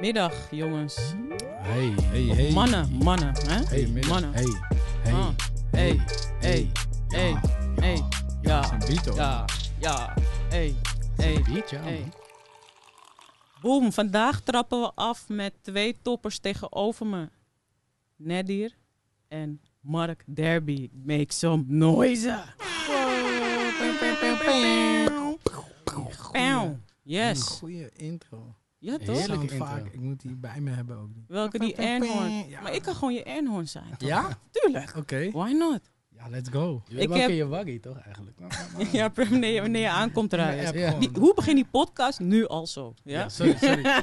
Middag, jongens. Hey, hey, hey. Mannen, mannen, hè? Hey, middag. mannen. Hey, hey, Ah, hey, hey, hey, Ja, hey, ja, Dat is een beat, hoor. ja, ja, hey, hey, een beat, ja. hey. man. Boom, vandaag trappen we af met twee toppers tegenover me. Nadir en Mark Derby. Make some noise. Een Yes. goede intro. Ja, toch? Heerlijke intro. vaak. Ik moet die bij me hebben ook. Die. Welke die Ernhorn. Ja. Maar ik kan gewoon je Ernhorn zijn. toch? Ja? Tuurlijk. Oké. Why not? Ja, let's go. Je Ik heb- je waggie, toch eigenlijk? Ja, wanneer je, wanneer je aankomt Ja. Die- hoe begint die podcast? Nu al zo. Ja? Ja, sorry, sorry.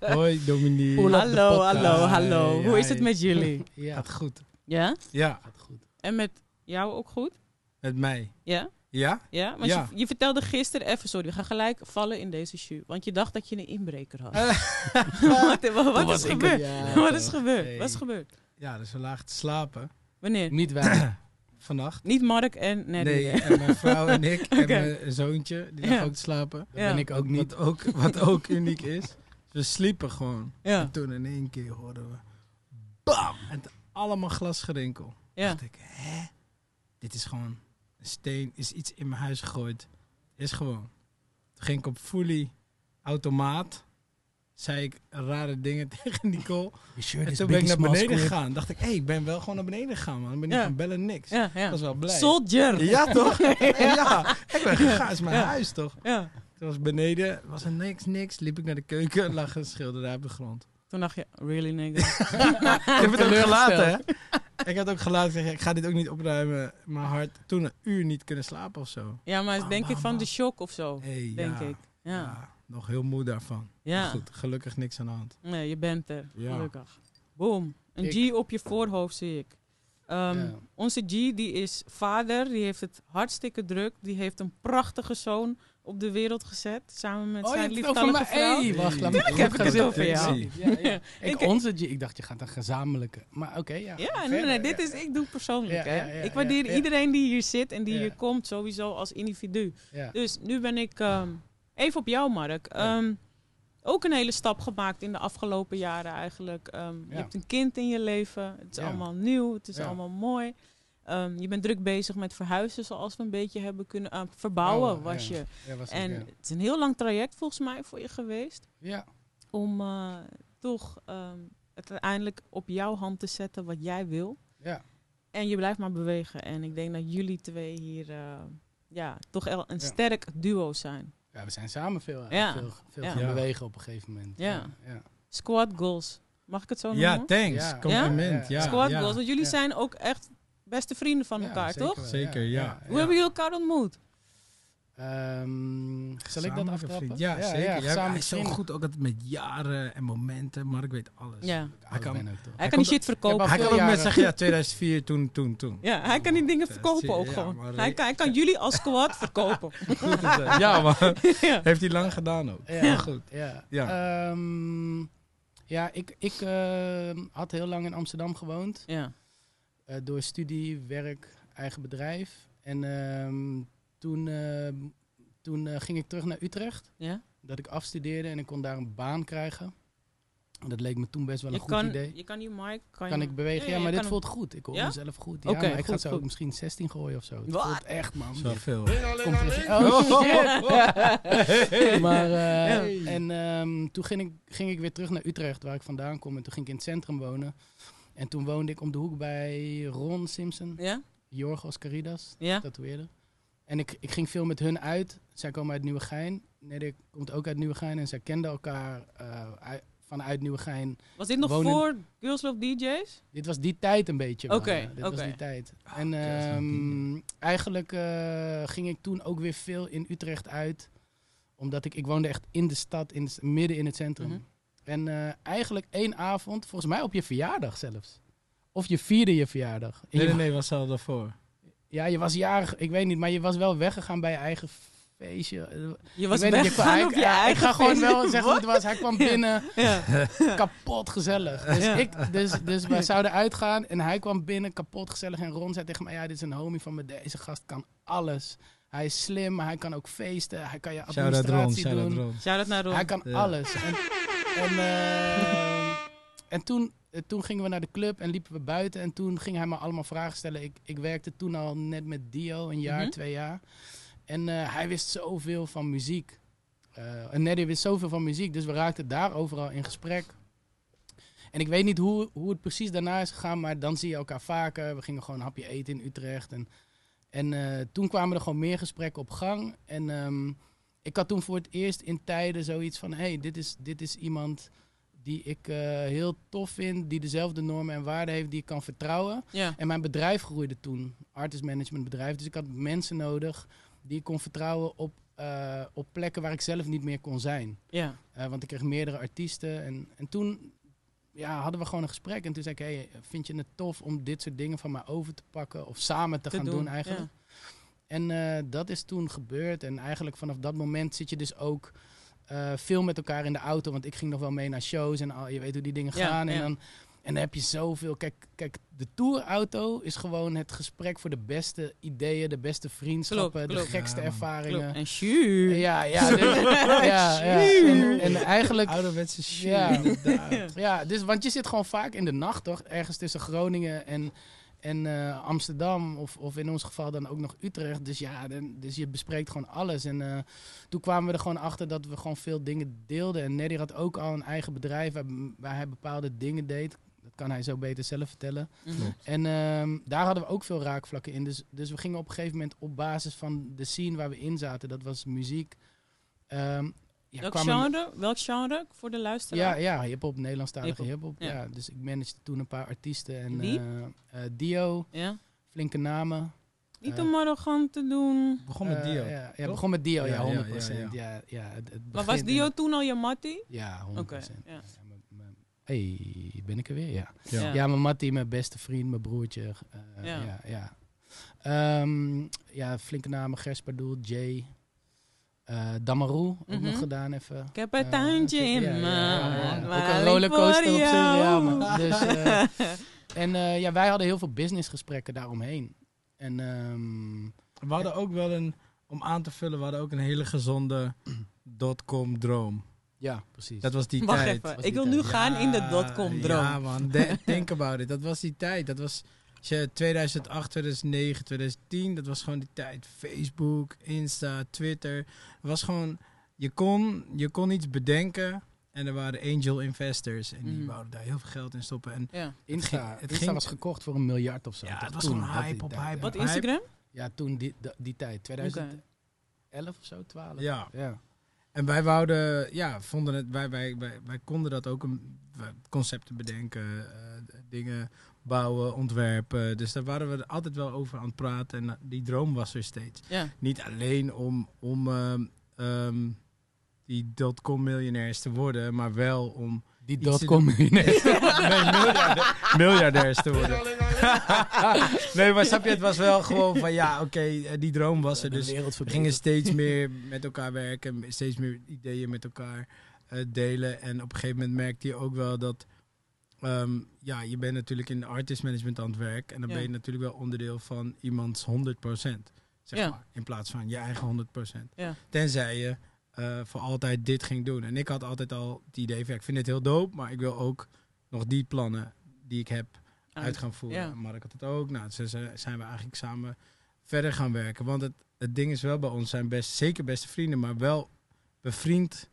Hoi, Dominique. Hallo, hallo, hallo. Hoe is het met jullie? Ja, Gaat goed. Ja? Ja, gaat goed. En met jou ook goed? met mij. Ja? Ja? Ja? Want Ja. Je, je vertelde gisteren, even sorry, we gaan gelijk vallen in deze shoe. Want je dacht dat je een inbreker had. wat wat, wat is gebeurd? Ja, wat is gebeurd? Hey. Wat is gebeurd? Ja, dus we lagen te slapen. Wanneer? Niet wij. Vannacht. Niet Mark en Neddy. Nee, en mijn vrouw en ik en mijn zoontje, die lag Ja. ook te slapen. Dat Ja. ben ik ook niet. Wat ook, wat ook uniek is. Dus we sliepen gewoon. Ja, En toen in één keer hoorden we... BAM! En allemaal glasgerinkel. ja. dacht ik, hè? Dit is gewoon een steen, is iets in mijn huis gegooid. Is gewoon. Toen ging ik op fully automaat. Zei ik rare dingen tegen Nicole. En is toen ben ik naar beneden gegaan. Dacht ik, hé, ik ben wel gewoon naar beneden gegaan, man. Ik ben niet Ja. gaan bellen, niks. ja, Ik ja. was wel blij. Soldier! Ja, toch? ja, ik ben gegaan. Is mijn huis, toch? Ja. Toen was beneden, was er niks, niks. Liep ik naar de keuken, lag een schilderij op de grond. Toen dacht je, really nigga? ik heb het ook gelaten, hè? Ik had ook gelaten, ik zeg, ik ga dit ook niet opruimen. Maar hard, toen een uur niet kunnen slapen of zo. Ja, maar Bam, denk ik bam, van bam. de shock of zo, Hey, denk ja, ik. Ja. Ja, nog heel moe daarvan. Maar Ja. goed, gelukkig niks aan de hand. Nee, je bent er. Ja. Gelukkig. Boom. Een Ik- G op je voorhoofd zie ik. Ehm, Ja. Onze G die is vader, die heeft het hartstikke druk. Die heeft een prachtige zoon op de wereld gezet. Samen met Oh, zijn lieftallige mij. vrouw. Hey, wacht, laat Tuurlijk me heb ik het over jou. Ja, ja. Ik- onze G, ik dacht je gaat een gezamenlijke. Maar oké, ja. Ja, nee, nee, dit is, ik doe persoonlijk. Hè. ik waardeer iedereen die hier zit en die hier komt, sowieso als individu. Dus nu ben ik ehm, even op jou, Mark. Ehm, ook een hele stap gemaakt in de afgelopen jaren eigenlijk. Ehm, Je hebt een kind in je leven. Het is allemaal nieuw. Het is allemaal mooi. Ehm, je bent druk bezig met verhuizen, zoals we een beetje hebben kunnen eh, verbouwen. Oh, was ja. je. Ja, was ik, En ja. het is een heel lang traject volgens mij voor je geweest. Ja. Om eh, toch ehm, het uiteindelijk op jouw hand te zetten wat jij wil. Ja. En je blijft maar bewegen. En ik denk dat jullie twee hier eh, ja, toch een sterk duo zijn. Ja, we zijn samen veel, Ja. veel, veel Ja. gaan Ja. bewegen op een gegeven moment. Ja. ja. Squad goals. Mag ik het zo Ja, noemen? thanks. Ja. Compliment. Ja? Ja, Squad ja. goals. Want jullie Ja. zijn ook echt beste vrienden van Ja, elkaar, zeker toch? wel, Zeker, ja. Hoe hebben jullie elkaar ontmoet? Ehm, zal ik dat aftrappen? vriend. Ja, zeker. Ja, hij gezamenlijk is zo goed ook altijd met jaren en momenten. Maar ik weet alles. Ja. Hij kan- ook? Hij kan die shit verkopen. Ik Hij kan ook met zeggen, ja, 2004, toen, toen, toen. Ja, hij kan die dingen Ja, verkopen ook ja, gewoon. maar- Hij kan, hij kan jullie als squad verkopen. Goed. Ja, man. ja. Heeft hij lang gedaan ook. Ja. Heel goed. Ja, Ja. Ehm, ja ik, ik ehm, had heel lang in Amsterdam gewoond. ja. eh, door studie, werk, eigen bedrijf. En ehm, toen, ehm, toen eh, ging ik terug naar Utrecht. ja. Dat ik afstudeerde en ik kon daar een baan krijgen. En Dat leek me toen best wel een Je, goed kan, idee. je kan die mic... Kan, Kan je- ik bewegen? Ja, maar dit voelt goed. Ik hoor Ja? mezelf goed. Ja, Oké, maar ik ga goed, zo goed. ook misschien 16 gooien of zo. Het Wat? voelt echt, man. Wel veel. Komt er- Oh, Oh, shit. maar, eh. En ehm, toen ging ik, ging ik weer terug naar Utrecht, waar ik vandaan kom. En toen ging ik in het centrum wonen. En toen woonde ik om de hoek bij Ron Simpson, Ja? Jorgos Caridas, Ja? tatoeëerder. En ik, ik ging veel met hun uit. Zij komen uit Nieuwegein. Nede komt ook uit Nieuwegein. En zij kenden elkaar eh, uit- vanuit Nieuwegein. Was dit nog Wonen- voor Girls Love DJ's? Dit was die tijd een beetje. Oké, ja. Dit was die tijd. Ah, en ehm, eigenlijk eh, ging ik toen ook weer veel in Utrecht uit. Omdat ik, ik woonde echt in de stad, in het- midden in het centrum. Mhm. En eh, eigenlijk één avond, volgens mij op je verjaardag zelfs. Of je vierde je verjaardag. Nee, je- nee, nee, was al daarvoor. Ja, je was jarig, ik weet niet, maar je was wel weggegaan bij je eigen feestje. Eh, Je was weggegaan hij- op je ja, Ik ga gewoon feestje. wel zeggen hoe het was. Hij kwam binnen, Ja. kapot gezellig. Dus, Ja. ik, dus, dus wij zouden uitgaan en hij kwam binnen, kapot gezellig. En Ron zei tegen mij, ja, dit is een homie van me. Deze gast kan alles. Hij is slim, maar hij kan ook feesten. Hij kan je Ron, administratie shout-out doen. Ron. Shout-out naar Ron. Hij kan Ja. alles. En En, eh, en toen, toen gingen we naar de club en liepen we buiten. En toen ging hij me allemaal vragen stellen. Ik, ik werkte toen al net met Dio, een jaar, Mhm. twee jaar. En eh, hij wist zoveel van muziek. Eh, en Neddy wist zoveel van muziek. Dus we raakten daar overal in gesprek. En ik weet niet hoe, hoe het precies daarna is gegaan, maar dan zie je elkaar vaker. We gingen gewoon een hapje eten in Utrecht. En, en eh, toen kwamen er gewoon meer gesprekken op gang. En ehm, ik had toen voor het eerst in tijden zoiets van: hé, hey, dit, is, dit is iemand die ik eh, heel tof vind, die dezelfde normen en waarden heeft, die ik kan vertrouwen. Ja. En mijn bedrijf groeide toen, artist management bedrijf. Dus ik had mensen nodig die ik kon vertrouwen op, eh, op plekken waar ik zelf niet meer kon zijn. Ja. Eh, want ik kreeg meerdere artiesten. En, en toen ja, hadden we gewoon een gesprek. En toen zei ik, hey, vind je het tof om dit soort dingen van mij over te pakken? Of samen te, Te gaan doen, doen, eigenlijk. En dat is toen gebeurd. En eigenlijk vanaf dat moment zit je dus ook eh, veel met elkaar in de auto. Want ik ging nog wel mee naar shows en al, je weet hoe die dingen Ja, gaan. En, ja. dan, en dan heb je zoveel. Kijk, kijk, de tourauto is gewoon het gesprek voor de beste ideeën, de beste vriendschappen, Klopt, de gekste Ja, ervaringen. En shu. Ja, ja, dus- ja, ja. En, en eigenlijk Ouderwetse. Ja. ja, dus, want je zit gewoon vaak in de nacht, toch? Ergens tussen Groningen en, en eh, Amsterdam. Of, of in ons geval dan ook nog Utrecht. Dus ja, dan, dus je bespreekt gewoon alles. En eh, toen kwamen we er gewoon achter dat we gewoon veel dingen deelden. En Neddy had ook al een eigen bedrijf waar, waar hij bepaalde dingen deed. Dat kan hij zo beter zelf vertellen. Mhm. En ehm, daar hadden we ook veel raakvlakken in. Dus, dus we gingen op een gegeven moment op basis van de scene waar we in zaten. Dat was muziek. ehm, ja, Welk genre? Welk genre voor de luisteraar? ja, ja hip-hop, Nederlandstalige Hip-hop, hip-hop. ja. Ja. dus ik managede toen een paar artiesten. En, Wie? eh, eh, Dio, Ja? flinke namen. Niet Eh, om arrogant te doen. Begon met Dio. ja, ja, begon met Dio, ja, Ja, ja, 100%. ja, Ja, ja. het, het Maar was Dio toen al je mattie? Ja, 100%. Oké, ja. mijn- mijn- hey, ben ik er weer? Ja. Ja. Ja. Ja, mijn mattie, mijn beste vriend, mijn broertje. eh, Ja. ja. Ja, Ehm, ja, flinke namen. Gerspardoel, Jay. Eh Damarou, ook Mhm. nog gedaan even. Ik heb een Eh, tuintje ja, in ja, me. ja, ja. maar Ook een rollercoaster op jou. Suriname. Dus, eh, En eh, ja, wij hadden heel veel businessgesprekken daaromheen. En ehm, We hadden ook wel een, om aan te vullen, we hadden ook een hele gezonde dotcom droom. ja, precies. Dat was die Wacht tijd. even, was ik die wil nu gaan in de Ja, dotcom droom. Ja man, De- think about it. Dat was die tijd. Dat was je 2008, 2009, 2010. Dat was gewoon die tijd. Facebook, Insta, Twitter. Het was gewoon, je kon, je kon iets bedenken. En er waren angel investors. En die Mhm. wouden daar heel veel geld in stoppen. En Ja. Insta, het ging- het Insta ging- was gekocht voor een miljard of zo. Ja, het was Toen, gewoon hype op hype. Wat. Instagram? Ja, toen die, die, die tijd. 2011 Oké. of zo, 12. ja, ja. En wij wouden, ja, vonden het, wij, wij, wij, wij konden dat ook, een, concepten bedenken, eh, dingen bouwen, ontwerpen. Dus daar waren we altijd wel over aan het praten en eh, die droom was er steeds. Ja. Niet alleen om, om ehm, ehm, die dotcom miljonairs te worden, maar wel om Die dotcom nee, miljardair, miljardairs te worden. nee, maar snap je, het was wel gewoon van ja, oké, eh, die droom was er. Dus we gingen steeds meer met elkaar werken, steeds meer ideeën met elkaar eh, delen. En op een gegeven moment merkte je ook wel dat, ehm, ja, je bent natuurlijk in de artist management aan het werk. En dan Ja. ben je natuurlijk wel onderdeel van iemands 100%. Zeg Ja. maar, in plaats van je eigen 100%. Ja. Tenzij je eh, voor altijd dit ging doen. En ik had altijd al het idee van, ik vind het heel dope, maar ik wil ook nog die plannen die ik heb uit gaan voeren. Ja. Mark had het ook. Nou, zo zijn we eigenlijk samen verder gaan werken. Want het, het ding is wel bij ons zijn best, zeker beste vrienden, maar wel bevriend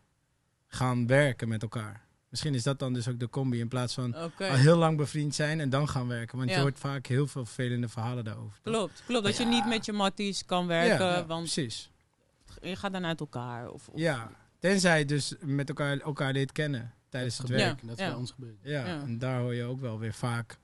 gaan werken met elkaar. Misschien is dat dan dus ook de combi in plaats van al heel lang bevriend zijn en dan gaan werken. Want Ja. je hoort vaak heel veel vervelende verhalen daarover. toch? Klopt, klopt. Dat je niet met je matties kan werken, Ja, want precies. je gaat dan uit elkaar. Of, of- Ja, tenzij je dus met elkaar, elkaar dit kennen tijdens het werk. Ja. Dat is bij ons gebeurd. Ja, Ja. en daar hoor je ook wel weer vaak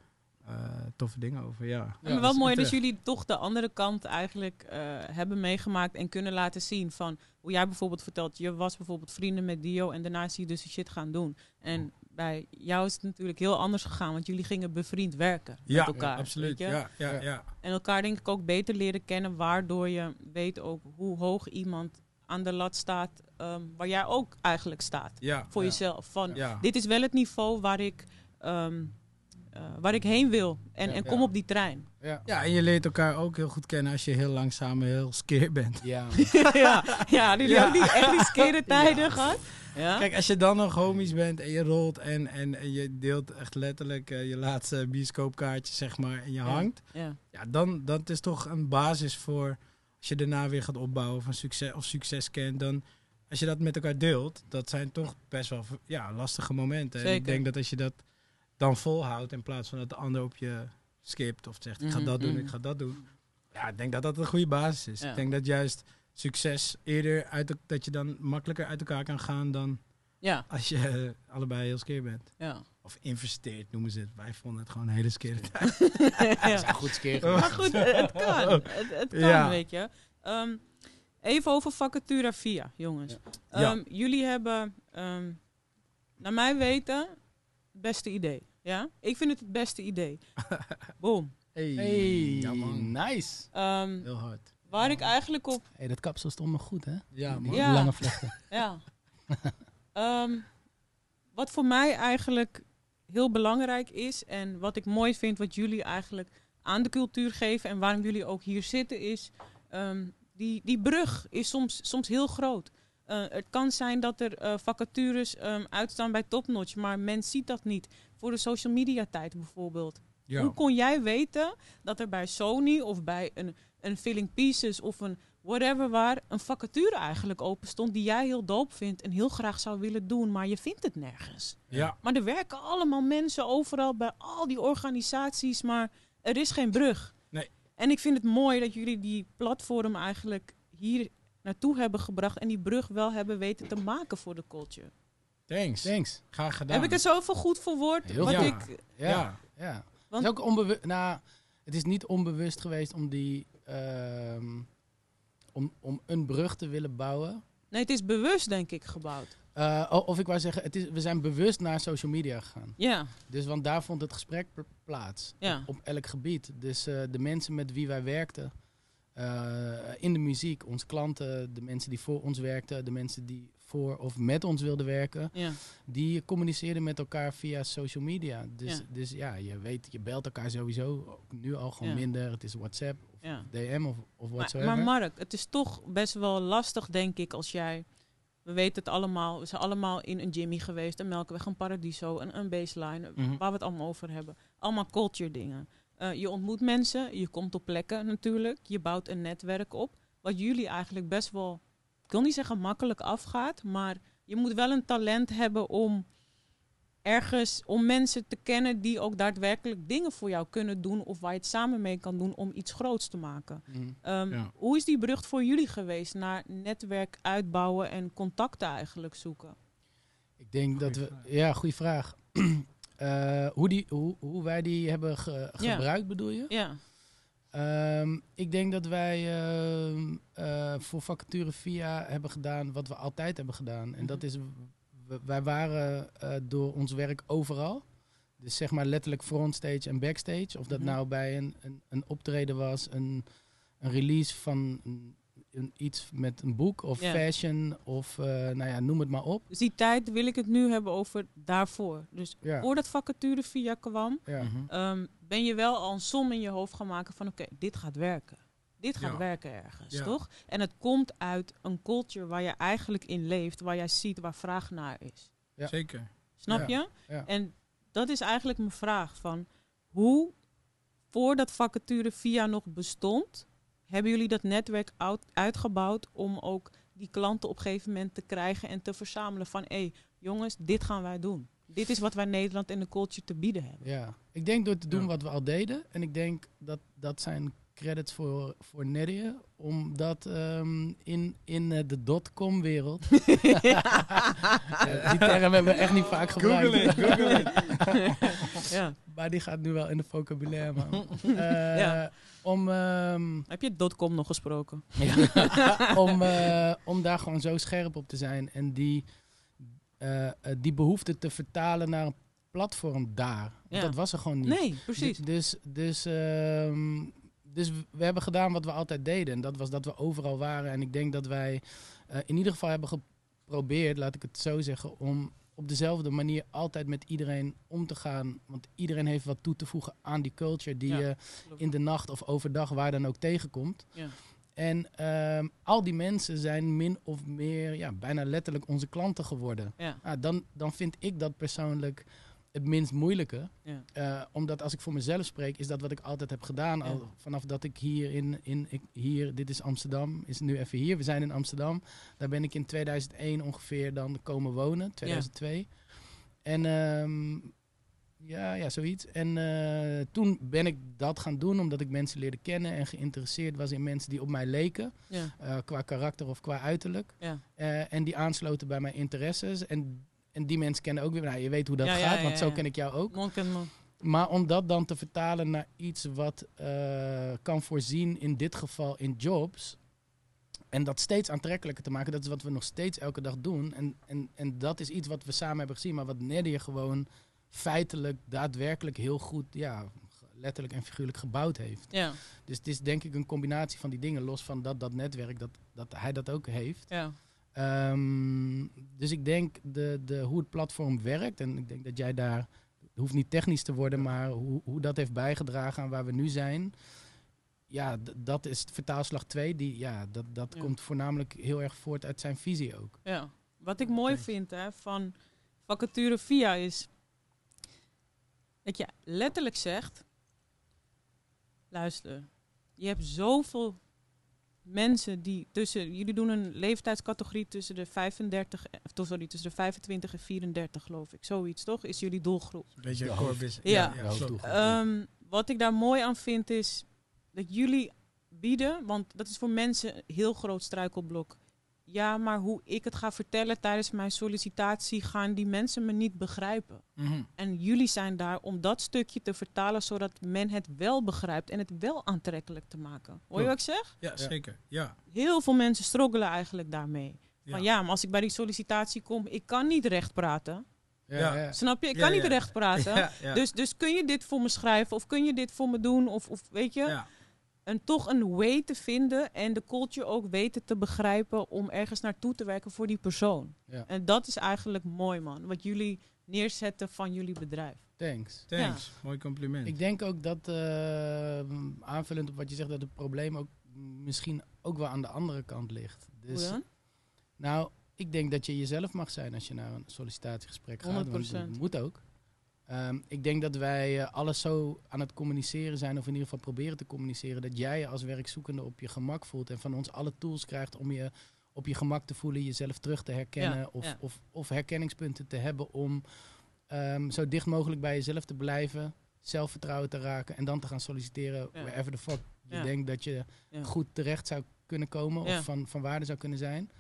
eh, toffe dingen over. Ja. Ja, Ja, maar wel mooi dat jullie toch de andere kant eigenlijk eh, hebben meegemaakt en kunnen laten zien van hoe jij bijvoorbeeld vertelt, je was bijvoorbeeld vrienden met Dio en daarna zie je dus shit gaan doen. En bij jou is het natuurlijk heel anders gegaan, want jullie gingen bevriend werken Ja, met elkaar. absoluut. weet je? Ja, ja, Ja. ja. En elkaar denk ik ook beter leren kennen, waardoor je weet ook hoe hoog iemand aan de lat staat, ehm, waar jij ook eigenlijk staat ja. voor ja. jezelf. Van Ja. dit is wel het niveau waar ik, ehm, eh, waar ik heen wil en, Ja. en kom Ja. op die trein. Ja. ja, en je leert elkaar ook heel goed kennen als je heel langzaam heel skeer bent. Ja. ja, ja, jullie Ja. ook niet echt die skere tijden Ja. gehad? Ja? Kijk, als je dan nog homies bent en je rolt en, en, en je deelt echt letterlijk eh, je laatste bioscoopkaartje, zeg maar, en je Ja. hangt. ja. Ja, dan dat is toch een basis voor als je daarna weer gaat opbouwen van succes of succes kent. Dan als je dat met elkaar deelt, dat zijn toch best wel ja, lastige momenten. En ik Zeker. denk dat als je dat dan volhoudt in plaats van dat de ander op je skipt of zegt ik ga Mhm, dat doen, mhm. ik ga dat doen. Ja, ik denk dat dat een goede basis is. Ja. Ik denk dat juist succes eerder uit de- dat je dan makkelijker uit elkaar kan gaan dan Ja, als je allebei heel skeer bent. ja. Of investeert noemen ze het. Wij vonden het gewoon een hele skere tijd. Dat is ja. een goed skeer. Oh. Maar goed, het kan. Het, het kan, Ja. weet je. Ehm, even over vacatura via, jongens. Ja. Ehm, Jullie hebben, ehm, naar mijn weten, beste idee. Ja? Ik vind het het beste idee. Boom. Hey, Hey, ja man. nice. Ehm, Heel hard. waar ik eigenlijk op Hey, dat kapsel stond nog goed, hè? Ja, man. Ja. lange vlechten. Ja. Ehm, wat voor mij eigenlijk heel belangrijk is en wat ik mooi vind wat jullie eigenlijk aan de cultuur geven en waarom jullie ook hier zitten is ehm, die, die brug is soms, soms heel groot. Eh, het kan zijn dat er eh, vacatures ehm, uitstaan bij Topnotch, maar men ziet dat niet. Voor de social media tijd bijvoorbeeld. Ja. Hoe kon jij weten dat er bij Sony of bij een, een Filling Pieces of een whatever waar een vacature eigenlijk open stond die jij heel doop vindt en heel graag zou willen doen, maar je vindt het nergens. Ja. Maar er werken allemaal mensen overal bij al die organisaties, maar er is geen brug. Nee. En ik vind het mooi dat jullie die platform eigenlijk hier naartoe hebben gebracht en die brug wel hebben weten te maken voor de culture. Thanks. Thanks. Graag gedaan. Heb ik het zoveel goed verwoord? Heel wat goed. ik, Ja. Ja. ja. Want- het is ook onbewust. Nou, het is niet onbewust geweest om die. ehm, om, om een brug te willen bouwen. nee, het is bewust denk ik gebouwd. Eh, of ik wou zeggen, het is, we zijn bewust naar social media gegaan. Ja, Dus want daar vond het gesprek pl- plaats. ja, Op elk gebied. Dus eh, de mensen met wie wij werkten. Eh, in de muziek, onze klanten, de mensen die voor ons werkten, de mensen die voor of met ons wilden werken, ja. die communiceerden met elkaar via social media. Dus Ja. dus, ja je weet, je belt elkaar sowieso. Ook nu al gewoon Ja. minder. Het is WhatsApp of. DM of, of Maar, whatsoever. maar Mark, het is toch best wel lastig, denk ik, als jij... We weten het allemaal, we zijn allemaal in een Jimmy geweest, een Melkweg, een Paradiso, een, een baseline, Mhm. waar we het allemaal over hebben. Allemaal culture dingen. Eh, je ontmoet mensen, je komt op plekken natuurlijk, je bouwt een netwerk op. Wat jullie eigenlijk best wel, ik wil niet zeggen makkelijk afgaat, maar je moet wel een talent hebben om ergens, om mensen te kennen die ook daadwerkelijk dingen voor jou kunnen doen of waar je het samen mee kan doen om iets groots te maken. Mhm. Ehm, Ja. Hoe is die brug voor jullie geweest naar netwerk uitbouwen en contacten eigenlijk zoeken? Ik denk Goeie dat we... vraag. Ja, goede vraag. Eh, hoe, die, hoe, hoe wij die hebben ge- Ja. gebruikt, bedoel je? Ja, Ehm, ik denk dat wij ehm, eh, voor vacature via hebben gedaan wat we altijd hebben gedaan. En dat Mhm. is, wij waren eh, door ons werk overal. Dus zeg maar letterlijk frontstage en backstage. Of dat Mhm. nou bij een, een, een optreden was, een, een release van een, een iets met een boek of Ja. fashion of eh, nou ja, noem het maar op. dus die tijd wil ik het nu hebben over daarvoor. Dus Ja. voordat vacature via kwam, ja. Mhm. ehm, ben je wel al een som in je hoofd gaan maken van oké, dit gaat werken. Dit gaat Ja. werken ergens, Ja. toch? En het komt uit een culture waar je eigenlijk in leeft, waar jij ziet waar vraag naar is. Ja. Zeker. Snap Ja. je? Ja. En dat is eigenlijk mijn vraag van hoe voordat vacature via nog bestond, hebben jullie dat netwerk uit- uitgebouwd om ook die klanten op een gegeven moment te krijgen en te verzamelen van hé jongens, dit gaan wij doen. Dit is wat wij Nederland en de culture te bieden hebben. Ja, ik denk door te doen Ja. wat we al deden. En ik denk dat dat zijn credits voor, voor Neddy. Omdat ehm, in, in eh, de dotcom-wereld... Eh, die term hebben we echt niet vaak gebruikt. Google it, Google it. ja. maar die gaat nu wel in de vocabulaire, man. Eh, Ja. Om... ehm, Heb je dotcom nog gesproken? om, eh, om daar gewoon zo scherp op te zijn. En die, eh, eh, die behoefte te vertalen naar een platform daar. Ja. Dat was er gewoon niet. Nee, precies. Du- Dus, dus, ehm, dus we hebben gedaan wat we altijd deden. En dat was dat we overal waren. En ik denk dat wij in ieder geval hebben geprobeerd, laat ik het zo zeggen, om op dezelfde manier altijd met iedereen om te gaan. Want iedereen heeft wat toe te voegen aan die culture die Ja, je in de nacht of overdag waar dan ook tegenkomt. Ja. En ehm, al die mensen zijn min of meer, ja, bijna letterlijk onze klanten geworden. Ja. Ah, dan, dan vind ik dat persoonlijk het minst moeilijke. Ja. Eh, omdat als ik voor mezelf spreek, is dat wat ik altijd heb gedaan. Al Ja. vanaf dat ik hier in, in ik, hier, dit is Amsterdam, is nu even hier. We zijn in Amsterdam. Daar ben ik in 2001 ongeveer dan komen wonen, 2002. En ehm, ja, ja, zoiets. En eh, toen ben ik dat gaan doen, omdat ik mensen leerde kennen en geïnteresseerd was in mensen die op mij leken. Ja. eh, qua karakter of qua uiterlijk. Ja. En die aansloten bij mijn interesses. En, en die mensen kennen ook weer, nou, je weet hoe dat Ja, gaat, ja, want zo ken ik jou ook. Maar om dat dan te vertalen naar iets wat eh, kan voorzien, in dit geval in jobs. En dat steeds aantrekkelijker te maken, dat is wat we nog steeds elke dag doen. En, en, en dat is iets wat we samen hebben gezien, maar wat Nadia gewoon feitelijk, daadwerkelijk heel goed, ja, letterlijk en figuurlijk gebouwd heeft. Ja. Dus het is denk ik een combinatie van die dingen, los van dat, dat netwerk, dat, dat hij dat ook heeft. Ja. Ehm, dus ik denk de, de, hoe het platform werkt, en ik denk dat jij daar, het hoeft niet technisch te worden, maar hoe, hoe dat heeft bijgedragen aan waar we nu zijn. Ja, dat is vertaalslag 2. Die, ja, dat dat Ja. komt voornamelijk heel erg voort uit zijn visie ook. Ja. Wat ik mooi vind hè, van vacature via is dat je letterlijk zegt: luister, je hebt zoveel mensen die tussen, jullie doen een leeftijdscategorie tussen de 35, eh, of sorry, tussen de 25 en 34 geloof ik, zoiets toch? Is jullie doelgroep? Een beetje De een hoofd- core business. Ja. Ehm, wat ik daar mooi aan vind is dat jullie bieden, want dat is voor mensen een heel groot struikelblok. Ja, maar hoe ik het ga vertellen tijdens mijn sollicitatie gaan die mensen me niet begrijpen. Mhm. En jullie zijn daar om dat stukje te vertalen zodat men het wel begrijpt en het wel aantrekkelijk te maken. Hoor je wat ik zeg? Ja, zeker. Ja. Heel veel mensen struggelen eigenlijk daarmee. Van Ja. ja, maar als ik bij die sollicitatie kom, ik kan niet recht praten. ja. Snap je? Ik Ja, kan niet ja. recht praten. Ja, ja. Dus, dus kun je dit voor me schrijven of kun je dit voor me doen? Of, of weet je, en toch een way te vinden en de culture ook weten te begrijpen om ergens naartoe te werken voor die persoon. Ja. En dat is eigenlijk mooi, man. Wat jullie neerzetten van jullie bedrijf. Thanks. Thanks. Mooi compliment. Ik denk ook dat, eh, aanvullend op wat je zegt, dat het probleem ook misschien ook wel aan de andere kant ligt. Dus, Hoe dan? Nou, ik denk dat je jezelf mag zijn als je naar een sollicitatiegesprek gaat. want 100%. Dat moet ook. Ehm, ik denk dat wij eh, alles zo aan het communiceren zijn, of in ieder geval proberen te communiceren, dat jij je als werkzoekende op je gemak voelt en van ons alle tools krijgt om je op je gemak te voelen, jezelf terug te herkennen Ja, of, ja. Of, of herkenningspunten te hebben om ehm, zo dicht mogelijk bij jezelf te blijven, zelfvertrouwen te raken en dan te gaan solliciteren Ja. wherever the fuck je denkt dat je goed terecht zou kunnen komen of van, van waarde zou kunnen zijn.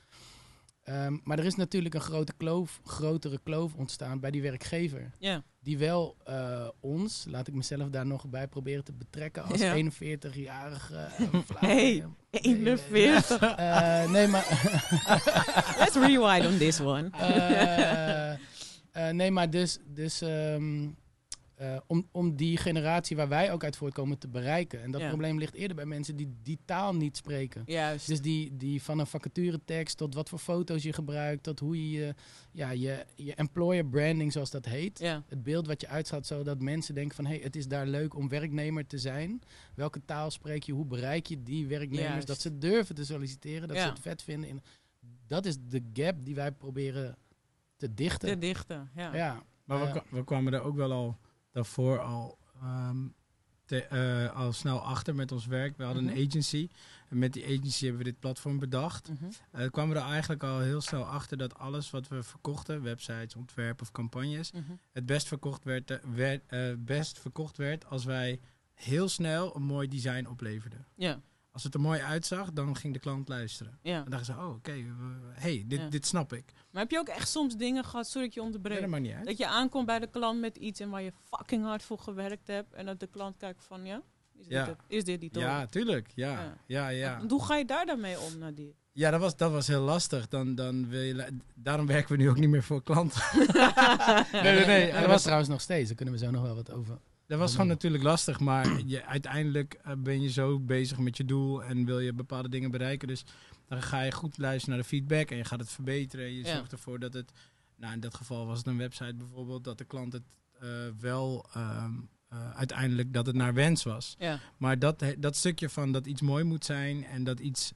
Ehm, maar er is natuurlijk een grote kloof, grotere kloof ontstaan bij die werkgever. Ja, Die wel eh, ons, laat ik mezelf daar nog bij proberen te betrekken, als Ja. 41-jarige uh, Hey, 41. Eh, nee, maar, Let's rewind on this one. eh, eh, nee, maar dus, dus ehm, eh, om, om die generatie waar wij ook uit voortkomen te bereiken. En dat Ja. probleem ligt eerder bij mensen die die taal niet spreken. Juist. Dus die, die van een vacaturetekst tot wat voor foto's je gebruikt, tot hoe je je, ja, je, je employer branding, zoals dat heet. ja. Het beeld wat je uitstraalt, zodat mensen denken van... hé, hey, het is daar leuk om werknemer te zijn. Welke taal spreek je? Hoe bereik je die werknemers? Juist. Dat ze durven te solliciteren, dat Ja. ze het vet vinden. In, dat is de gap die wij proberen te dichten. Te dichten. Ja. ja. Maar we, we kwamen er ook wel al daarvoor al, ehm, te- eh, al snel achter met ons werk. We hadden Mhm. een agency. En met die agency hebben we dit platform bedacht. Mhm. Eh kwamen we er eigenlijk al heel snel achter dat alles wat we verkochten, websites, ontwerpen of campagnes, Mhm. het best verkocht werd, werd, eh, best verkocht werd als wij heel snel een mooi design opleverden. Ja. Als het er mooi uitzag, dan ging de klant luisteren. ja. En dachten ze, oh oké, hey, dit, Ja. dit snap ik. Maar heb je ook echt soms dingen gehad, sorry dat ik je Nee, onderbreek, dat maakt niet uit. dat je aankomt bij de klant met iets en waar je fucking hard voor gewerkt hebt en dat de klant kijkt van, ja, is, Ja. Dit, het? is dit die toch? Ja, tuurlijk. Ja, Ja. ja. Want Hoe ga je daar dan mee om, Nadir? Ja, dat was, dat was heel lastig. Dan, dan wil je, daarom werken we nu ook niet meer voor klanten. nee, nee, nee. En Dat was, trouwens nog steeds. Daar kunnen we zo nog wel wat over. Dat was gewoon natuurlijk lastig. Maar je, uiteindelijk eh, ben je zo bezig met je doel en wil je bepaalde dingen bereiken. Dus dan ga je goed luisteren naar de feedback en je gaat het verbeteren. Je Ja. zorgt ervoor dat het, nou in dat geval was het een website bijvoorbeeld, dat de klant het eh, wel ehm, eh, uiteindelijk dat het naar wens was. Ja. Maar dat, dat stukje van dat iets mooi moet zijn en dat iets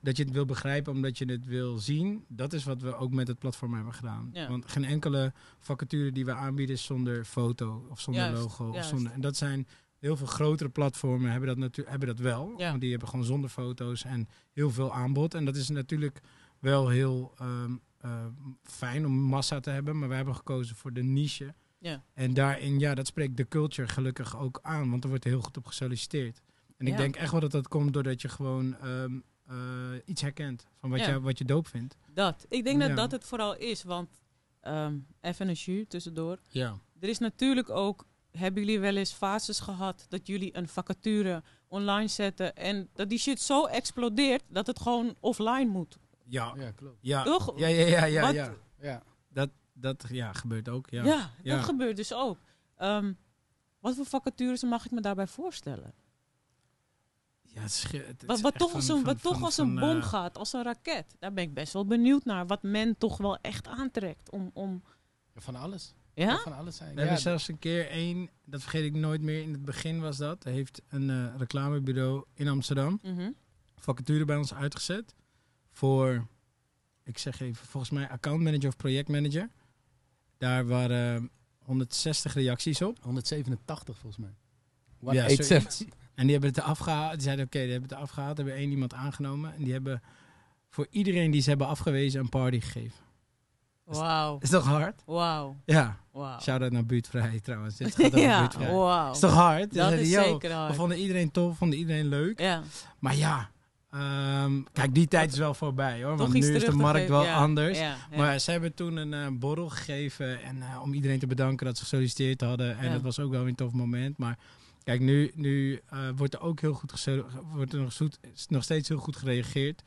dat je het wil begrijpen omdat je het wil zien, dat is wat we ook met het platform hebben gedaan. Ja. Want geen enkele vacature die we aanbieden is zonder foto of zonder Juist, logo. Of juist. zonder, en dat zijn heel veel grotere platformen hebben dat, natu- hebben dat wel. Ja. Want die hebben gewoon zonder foto's en heel veel aanbod. En dat is natuurlijk wel heel ehm, eh, fijn om massa te hebben. Maar wij hebben gekozen voor de niche. Ja. En daarin, ja, dat spreekt de culture gelukkig ook aan. Want er wordt heel goed op gesolliciteerd. En ik denk echt wel dat dat komt doordat je gewoon ehm, eh, iets herkent van wat, Ja. je, wat je doop vindt. Dat. Ik denk dat Ja. dat het vooral is. Want ehm, even een jus tussendoor. Ja. Er is natuurlijk ook, hebben jullie wel eens fases gehad dat jullie een vacature online zetten en dat die shit zo explodeert dat het gewoon offline moet. Ja. Ja, klopt. Ja. Toch? Ja, ja, ja, ja, ja. Ja. Dat, dat ja, gebeurt ook. Ja. Ja, Ja. dat gebeurt dus ook. Ehm, wat voor vacatures mag ik me daarbij voorstellen? Ja, het is, ge- het Wat, toch van- als een, van- wat toch van- als een bom eh, gaat, als een raket. Daar ben ik best wel benieuwd naar. Wat men toch wel echt aantrekt. Om, om, Van alles. ja? Van alles zijn. We Ja, hebben zelfs een keer één, dat vergeet ik nooit meer, in het begin was dat. Er heeft een eh, reclamebureau in Amsterdam Mhm. vacature bij ons uitgezet. Voor, ik zeg even, volgens mij accountmanager of projectmanager. Daar waren 160 reacties op. 187 volgens mij. Ja, 187. En die hebben het eraf gehaald. Die zeiden, oké, die hebben het eraf gehaald. Hebben één iemand aangenomen. En die hebben voor iedereen die ze hebben afgewezen een party gegeven. Wauw. Is toch hard? Wauw. Ja. Wauw. Shout-out naar buurtvrij trouwens. Dit gaat over Ja, buurtvrij. Is toch hard? Dat is "Yo, zeker We hard. vonden iedereen tof, vonden iedereen leuk. Ja. Maar ja, ehm, kijk, die tijd is wel voorbij hoor. Toch Want nu is de markt wel Ja, anders. Ja. Maar ze hebben toen een eh, borrel gegeven en, eh, om iedereen te bedanken dat ze gesolliciteerd hadden. En dat was ook wel weer een tof moment. Maar kijk, nu, nu eh, wordt er ook heel goed wordt er nog, zoet, nog steeds heel goed gereageerd.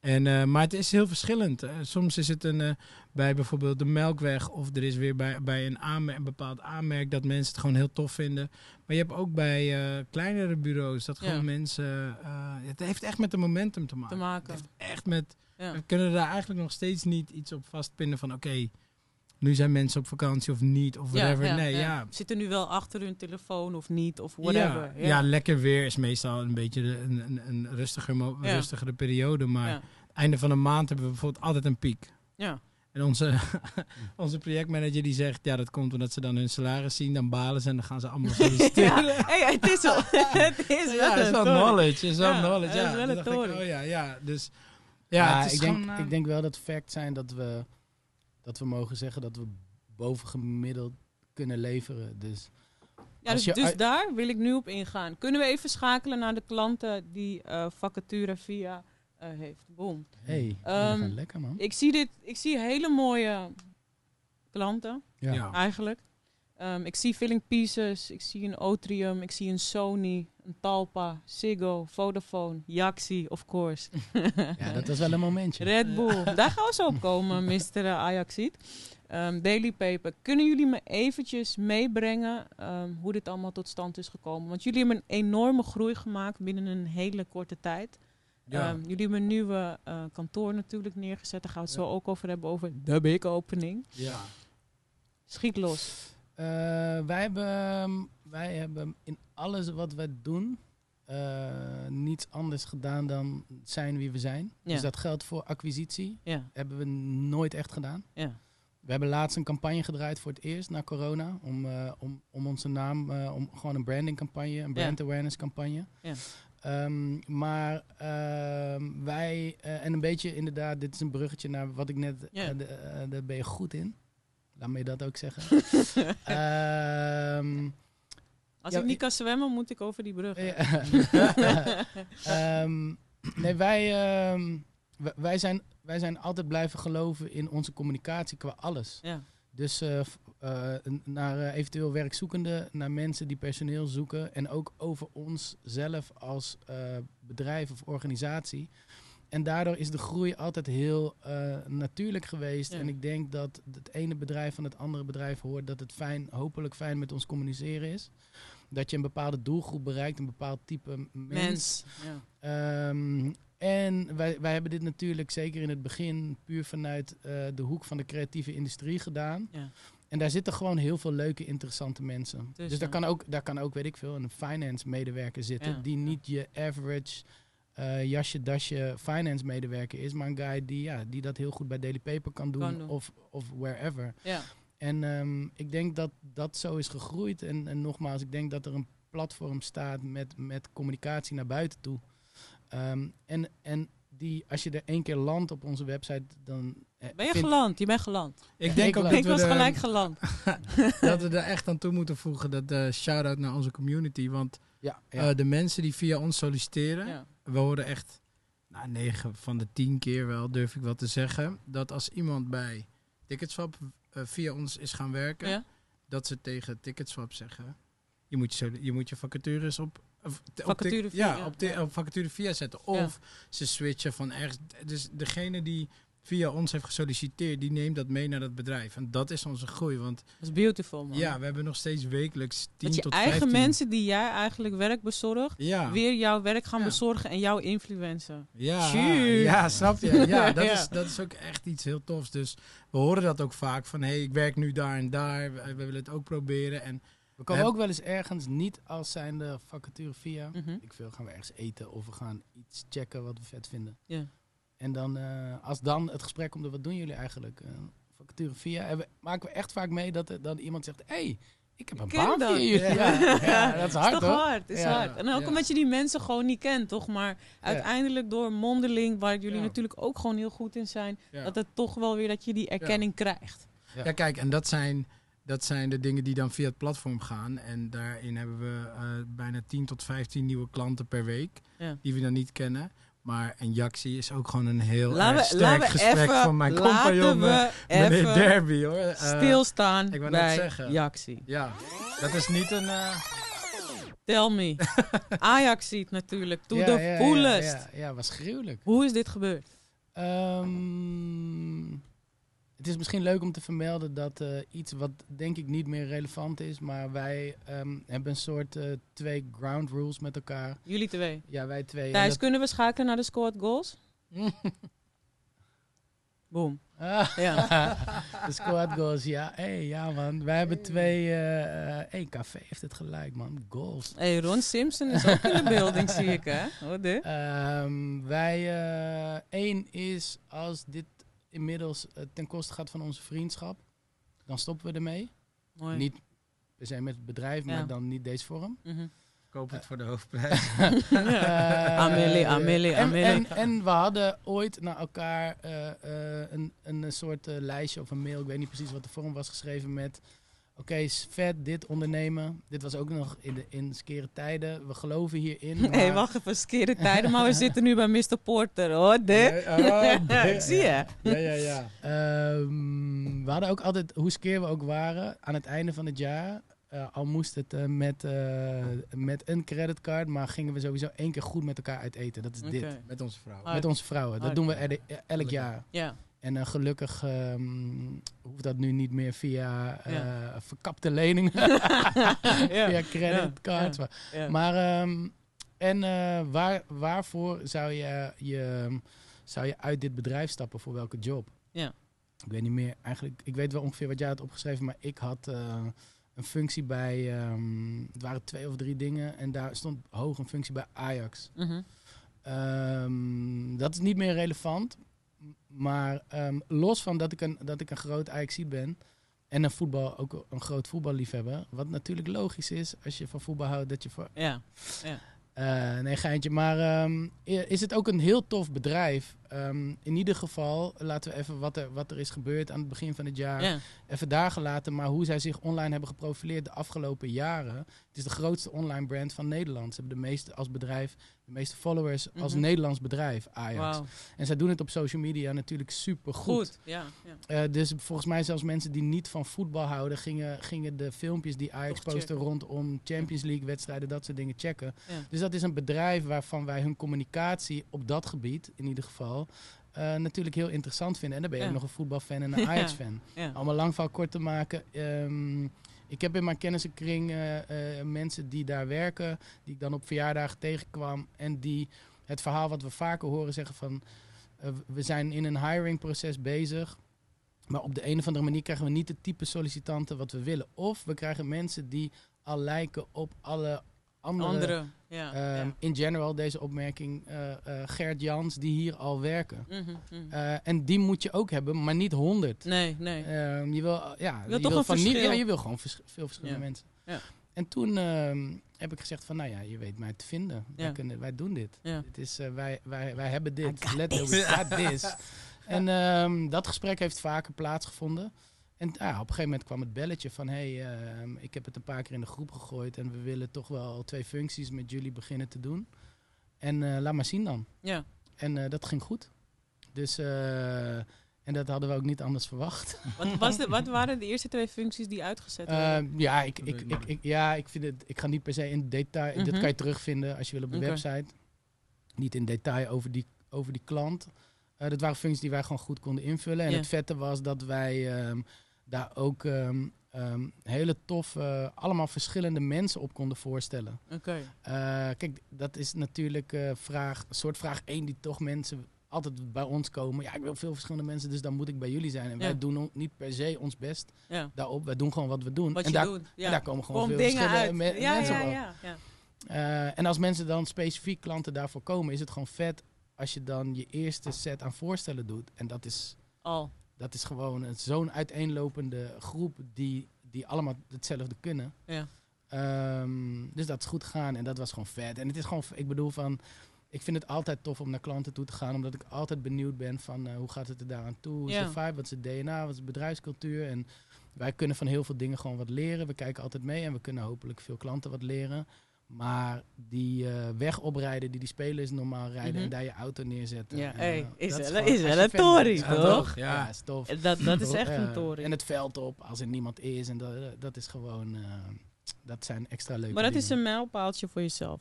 En, eh, maar het is heel verschillend. Soms is het een, eh, bij bijvoorbeeld de Melkweg of er is weer bij, bij een, een bepaald aanmerk dat mensen het gewoon heel tof vinden. Maar je hebt ook bij kleinere bureaus dat gewoon Ja. mensen... het heeft echt met de momentum te maken. te maken. Het heeft echt met... Ja. We kunnen daar eigenlijk nog steeds niet iets op vastpinnen van oké, nu zijn mensen op vakantie of niet of whatever. nee, ja. Zitten nu wel achter hun telefoon of niet of whatever. Ja, ja, lekker weer is meestal een beetje de- een, een, een rustiger mo- Ja. rustigere periode. Maar Ja. einde van de maand hebben we bijvoorbeeld altijd een piek. Ja. En onze, onze projectmanager die zegt, ja dat komt omdat ze dan hun salaris zien, dan balen ze en dan gaan ze allemaal solliciteren. Ja, hey, het is wel. het is Ja, wel is wel knowledge. Is wel Ja, knowledge. dat Ja, is wel een ik, oh ja, ja. Dus ja, Ja, het is ik, denk, gewoon, eh, ik denk wel dat fact zijn dat we, dat we mogen zeggen dat we bovengemiddeld kunnen leveren. Dus Ja, dus, dus uit- daar wil ik nu op ingaan. Kunnen we even schakelen naar de klanten die eh, vacature via eh, heeft? Boom. hey, Ehm, lekker man. Ik zie dit, ik zie hele mooie klanten Ja. ja. eigenlijk. Ehm, ik zie Filling Pieces, ik zie een Otrium, ik zie een Sony, een Talpa, Ziggo, Vodafone, Yaxi, of course. ja, dat was wel een momentje. Red Bull. Daar gaan we zo op komen, Mr. Ajaxiet. Ehm Daily Paper. Kunnen jullie me eventjes meebrengen ehm, hoe dit allemaal tot stand is gekomen? Want jullie hebben een enorme groei gemaakt binnen een hele korte tijd. Ja. Ehm, jullie hebben een nieuwe eh, kantoor natuurlijk neergezet. Daar gaan we het zo ook over hebben, over de big opening. ja. Schiet los. Eh, wij, hebben, wij hebben in alles wat wij doen eh, niets anders gedaan dan zijn wie we zijn. Ja. Dus dat geldt voor acquisitie. Ja, Hebben we nooit echt gedaan. ja, We hebben laatst een campagne gedraaid voor het eerst na corona. Om, eh, om, om onze naam, eh, om gewoon een brandingcampagne, een brand awareness campagne. Ja. Ehm, maar ehm, wij, en een beetje inderdaad, dit is een bruggetje naar wat ik net, Ja. de- daar ben je goed in. Laat me je dat ook zeggen. Ehm, Als Ja, ik niet kan zwemmen, moet ik over die brug. ja. Ehm, nee, wij, ehm, wij- zijn, wij zijn altijd blijven geloven in onze communicatie qua alles. Ja, Dus eh, eh, naar eh, eventueel werkzoekenden, naar mensen die personeel zoeken en ook over ons zelf als bedrijf of organisatie. En daardoor is de groei altijd heel eh, natuurlijk geweest. Ja. En ik denk dat het ene bedrijf van het andere bedrijf hoort dat het fijn, hopelijk fijn met ons communiceren is. Dat je een bepaalde doelgroep bereikt, een bepaald type mens. mens. Ja. Ehm, en wij, wij hebben dit natuurlijk zeker in het begin puur vanuit eh, de hoek van de creatieve industrie gedaan. Ja. En daar zitten gewoon heel veel leuke, interessante mensen. Dus, Tussen. daar, kan ook, daar kan ook, weet ik veel, een finance medewerker zitten. Die niet je average eh, jasje, dasje finance medewerker is. Maar een guy die, ja, die dat heel goed bij Daily Paper kan doen. Kan doen. Of, of wherever. Ja. En ehm, ik denk dat dat zo is gegroeid. En, en nogmaals, ik denk dat er een platform staat met, met communicatie naar buiten toe. Ehm, en, en die, als je er één keer landt op onze website, dan... eh, Ben je vind- geland? Je bent geland. Ik denk Ik ook dat Ik we, was er, gelijk geland. dat we er echt aan toe moeten voegen. Dat eh shout-out naar onze community. Want Ja, ja. eh, de mensen die via ons solliciteren, Ja. we horen echt, nou, 9 van de 10 keer wel, durf ik wel te zeggen, dat als iemand bij Ticketswap eh, via ons is gaan werken, Ja? dat ze tegen Ticketswap zeggen, je moet je, je, moet je vacatures op... of op Vacature via, ja, ja. op, ti- Ja. op vacature via zetten. Of ze switchen van ergens. Dus degene die via ons heeft gesolliciteerd, die neemt dat mee naar dat bedrijf. En dat is onze groei. Want Dat is beautiful, man. ja, we hebben nog steeds wekelijks 10 dat je tot eigen 15. mensen die jij eigenlijk werk bezorgt, ja. weer jouw werk gaan Ja. bezorgen en jou influencen. Ja, ja, snap je? Ja, dat, Ja. Is, dat is ook echt iets heel tofs. Dus we horen dat ook vaak van, hé, hey, ik werk nu daar en daar. We, we willen het ook proberen. En We komen ook wel eens ergens niet als zijnde vacature via. Mhm. Ik veel, gaan we ergens eten of we gaan iets checken wat we vet vinden. Ja. En dan, eh, als dan het gesprek komt, wat doen jullie eigenlijk? Eh, vacature via. Hebben, maken we echt vaak mee dat er dan iemand zegt, hé, hey, ik heb een baan dat. Ja. Ja, ja, dat is hard is toch hoor. hard, is Ja. hard. En ook omdat je die mensen gewoon niet kent, toch? Maar uiteindelijk door mondeling, waar jullie natuurlijk ook gewoon heel goed in zijn, dat het toch wel weer dat je die erkenning krijgt. Ja, kijk, en dat zijn, dat zijn de dingen die dan via het platform gaan. En daarin hebben we eh, bijna 10 tot 15 nieuwe klanten per week. Die we dan niet kennen. Maar een Jaxi is ook gewoon een heel Laten erg we, sterk laten we gesprek even, van mijn compagnon, we eh, meneer Derby, hoor. Eh, stilstaan ik wou net bij zeggen. Ja, dat is niet een... eh, Tell me. Ajax ziet natuurlijk, to Ja, the ja. Ja, ja, was gruwelijk. Hoe is dit gebeurd? Ehm, het is misschien leuk om te vermelden dat eh, iets wat denk ik niet meer relevant is, maar wij ehm, hebben een soort eh, twee ground rules met elkaar. Jullie twee. Ja, wij twee. Thijs, dat- kunnen we schakelen naar de scored goals? Boom. Ah, Ja. de squad goals, ja. Hey, ja man, wij hebben twee... eh eh hey, Café heeft het gelijk man, goals. Hey, Ron Simpson is ook in de building, zie ik, hè? Dit? Ehm, wij, eh één is als dit inmiddels eh, ten koste gaat van onze vriendschap, dan stoppen we ermee. Mooi. Niet per se met het bedrijf, Ja. maar dan niet deze vorm. Mhm. koop het voor de hoofdprijs. Eh, Amelie, Amelie, en, Amelie. En, en we hadden ooit naar elkaar eh, eh, een, een soort eh, lijstje of een mail, ik weet niet precies wat de vorm was geschreven met... Oké, is vet, dit ondernemen. Dit was ook nog in de in skere tijden. We geloven hierin. Maar- hey, wacht even, skere tijden, maar we zitten nu bij Mr. Porter, hoor. Dit. Ja, oh, dit. Zie je? Ja, ja, ja. Ehm, we hadden ook altijd, hoe skeer we ook waren, aan het einde van het jaar. eh, al moest het eh, met, eh, met een creditcard, maar gingen we sowieso één keer goed met elkaar uit eten. Dat is dit. Met onze vrouw. Ah. Met onze vrouwen. Dat Hard. doen we er- elk jaar. Ja. En eh, gelukkig ehm, hoeft dat nu niet meer via Ja. verkapte leningen, ja. via creditcards. Ja. Maar ehm, en eh, waar, waarvoor zou je, je, zou je uit dit bedrijf stappen? Voor welke job? Ja. Ik weet niet meer. Eigenlijk, ik weet wel ongeveer wat jij had opgeschreven, maar ik had een functie bij. ehm, het waren twee of drie dingen en daar stond hoog een functie bij Ajax. Mhm. Dat is niet meer relevant. Maar ehm, los van dat ik een, dat ik een groot Ajaxiet ben. En een voetbal, ook een groot voetballiefhebber. Wat natuurlijk logisch is als je van voetbal houdt. Dat je voor. Ja. Eh, nee, geintje. Maar ehm, is het ook een heel tof bedrijf? Ehm, in ieder geval, laten we even wat er, wat er is gebeurd aan het begin van het jaar. Ja. Even daar gelaten. Maar hoe zij zich online hebben geprofileerd de afgelopen jaren. Het is de grootste online brand van Nederland. Ze hebben de meeste als bedrijf, de meeste followers als Mhm. Nederlands bedrijf, Ajax. En zij doen het op social media natuurlijk super goed. Goed. Ja. ja. Eh, dus volgens mij zelfs mensen die niet van voetbal houden, gingen, gingen de filmpjes die Ajax posten rondom Champions League wedstrijden, dat soort dingen checken. Ja. Dus dat is een bedrijf waarvan wij hun communicatie op dat gebied, in ieder geval, eh, natuurlijk heel interessant vinden. En dan ben je Ja. ook nog een voetbalfan en een Ajax-fan. Ja. Allemaal lang verhaal kort te maken. ehm, ik heb in mijn kennissenkring eh, eh, mensen die daar werken, die ik dan op verjaardagen tegenkwam. En die het verhaal wat we vaker horen zeggen van, eh, we zijn in een hiring proces bezig. Maar op de een of andere manier krijgen we niet het type sollicitanten wat we willen. Of we krijgen mensen die al lijken op alle andere... Andere. Ja. ehm, ja. In general, deze opmerking, eh, Gert Jans, die hier al werken. Mhm, mhm. Eh, en die moet je ook hebben, maar niet honderd. nee, nee. Ehm, je wil, uh, ja, wil toch een van niet, ja, je wil gewoon vers- veel verschillende Ja. mensen. Ja. En toen ehm, heb ik gezegd van, nou ja, je weet mij te vinden. Wij, kunnen, wij doen dit. Ja. dit is, wij, wij, wij hebben dit. got Let this. En dat gesprek heeft vaker plaatsgevonden. En ja, op een gegeven moment kwam het belletje van... hey, ehm, ik heb het een paar keer in de groep gegooid... en we willen toch wel twee functies met jullie beginnen te doen. En eh, laat maar zien dan. Ja. En eh, dat ging goed. Dus, eh, en dat hadden we ook niet anders verwacht. Wat, was de, wat waren de eerste twee functies die uitgezet werden? Ehm, ja, ik, ik, ik ja, ik vind het. Ik ga niet per se in detail. Dat Mhm. kan je terugvinden als je wil op de website. Niet in detail over die, over die klant. Eh, dat waren functies die wij gewoon goed konden invullen. En het vette was dat wij ehm, daar ook ehm, ehm, hele toffe, allemaal verschillende mensen op konden voorstellen. Oké. Eh, kijk, dat is natuurlijk eh, vraag, soort vraag één die toch mensen altijd bij ons komen. Ja, ik wil veel verschillende mensen, dus dan moet ik bij jullie zijn. En Ja. wij doen niet per se ons best Ja. daarop. Wij doen gewoon wat we doen. Wat en je daar, doet. Ja. en daar komen gewoon veel verschillende me- mensen ja, op. ja, ja. Eh, en als mensen dan specifiek klanten daarvoor komen, is het gewoon vet als je dan je eerste set aan voorstellen doet. En dat is, Al. Dat is gewoon een- zo'n uiteenlopende groep die, die allemaal hetzelfde kunnen. Ja. Ehm, dus dat is goed gegaan en dat was gewoon vet. En het is gewoon, ik bedoel van, ik vind het altijd tof om naar klanten toe te gaan, omdat ik altijd benieuwd ben van eh, hoe gaat het er daaraan toe, hoe is Ja. de vibe, wat is het DNA, wat is de bedrijfscultuur. En wij kunnen van heel veel dingen gewoon wat leren. We kijken altijd mee en we kunnen hopelijk veel klanten wat leren. Maar die eh, weg oprijden die die spelers normaal rijden Mhm. en daar je auto neerzetten. Ja, eh, hey, is wel- is wel een tory, toch? Ja. Ja, is tof. Dat, dat is echt Eh, een tory. En het veld op als er niemand is. En dat, dat is gewoon, eh, dat zijn extra leuke maar dat is een mijlpaaltje voor jezelf.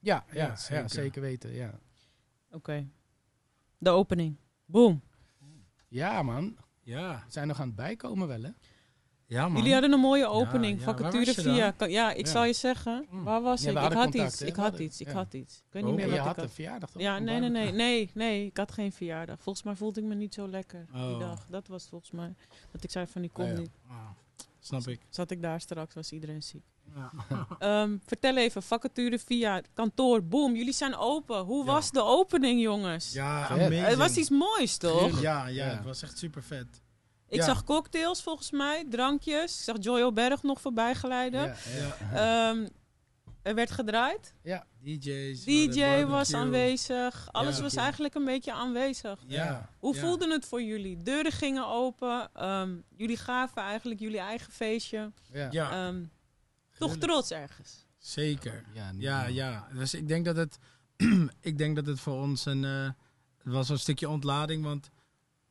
Ja, ja, Ja, ja, zeker. zeker. weten, ja. Oké. De opening. Boom. Ja man, Ja, we zijn nog aan het bijkomen wel hè. Ja man. Jullie hadden een mooie opening. ja, vacature via. Ja, ik Ja. zal je zeggen. Mm. Waar was ik? Ik had contact, iets. Ik had iets. Ik had iets. Ik weet Oh, niet meer wat je ik had had. een verjaardag toch? Ja, nee, nee, nee, nee, nee. Ik had geen verjaardag. Volgens mij voelde ik me niet zo lekker die Oh. dag. Dat was volgens mij. Dat ik zei van, die kom Oh, ja. niet. Ah, snap ik. Zat ik daar straks, was iedereen ziek. Ja. Ehm, vertel even, vacature via kantoor. Boom, jullie zijn open. Hoe Ja. was de opening, jongens? Ja, amazing. Het was iets moois, toch? Ja, ja, Ja. het was echt super vet. Ik Ja. zag cocktails volgens mij, drankjes. Ik zag Joyo Berg nog voorbij glijden. Ja, ja. Ehm, er werd gedraaid. ja. DJ's. DJ was aanwezig. Alles Ja. was eigenlijk een beetje aanwezig. Ja. Hoe ja. voelde het voor jullie? Deuren gingen open. ehm, jullie gaven eigenlijk jullie eigen feestje. ja. Ja, Ehm, toch trots ergens. zeker. Ja, Ja. Dus ik denk dat het, ik denk dat het voor ons een, eh, het was een stukje ontlading, want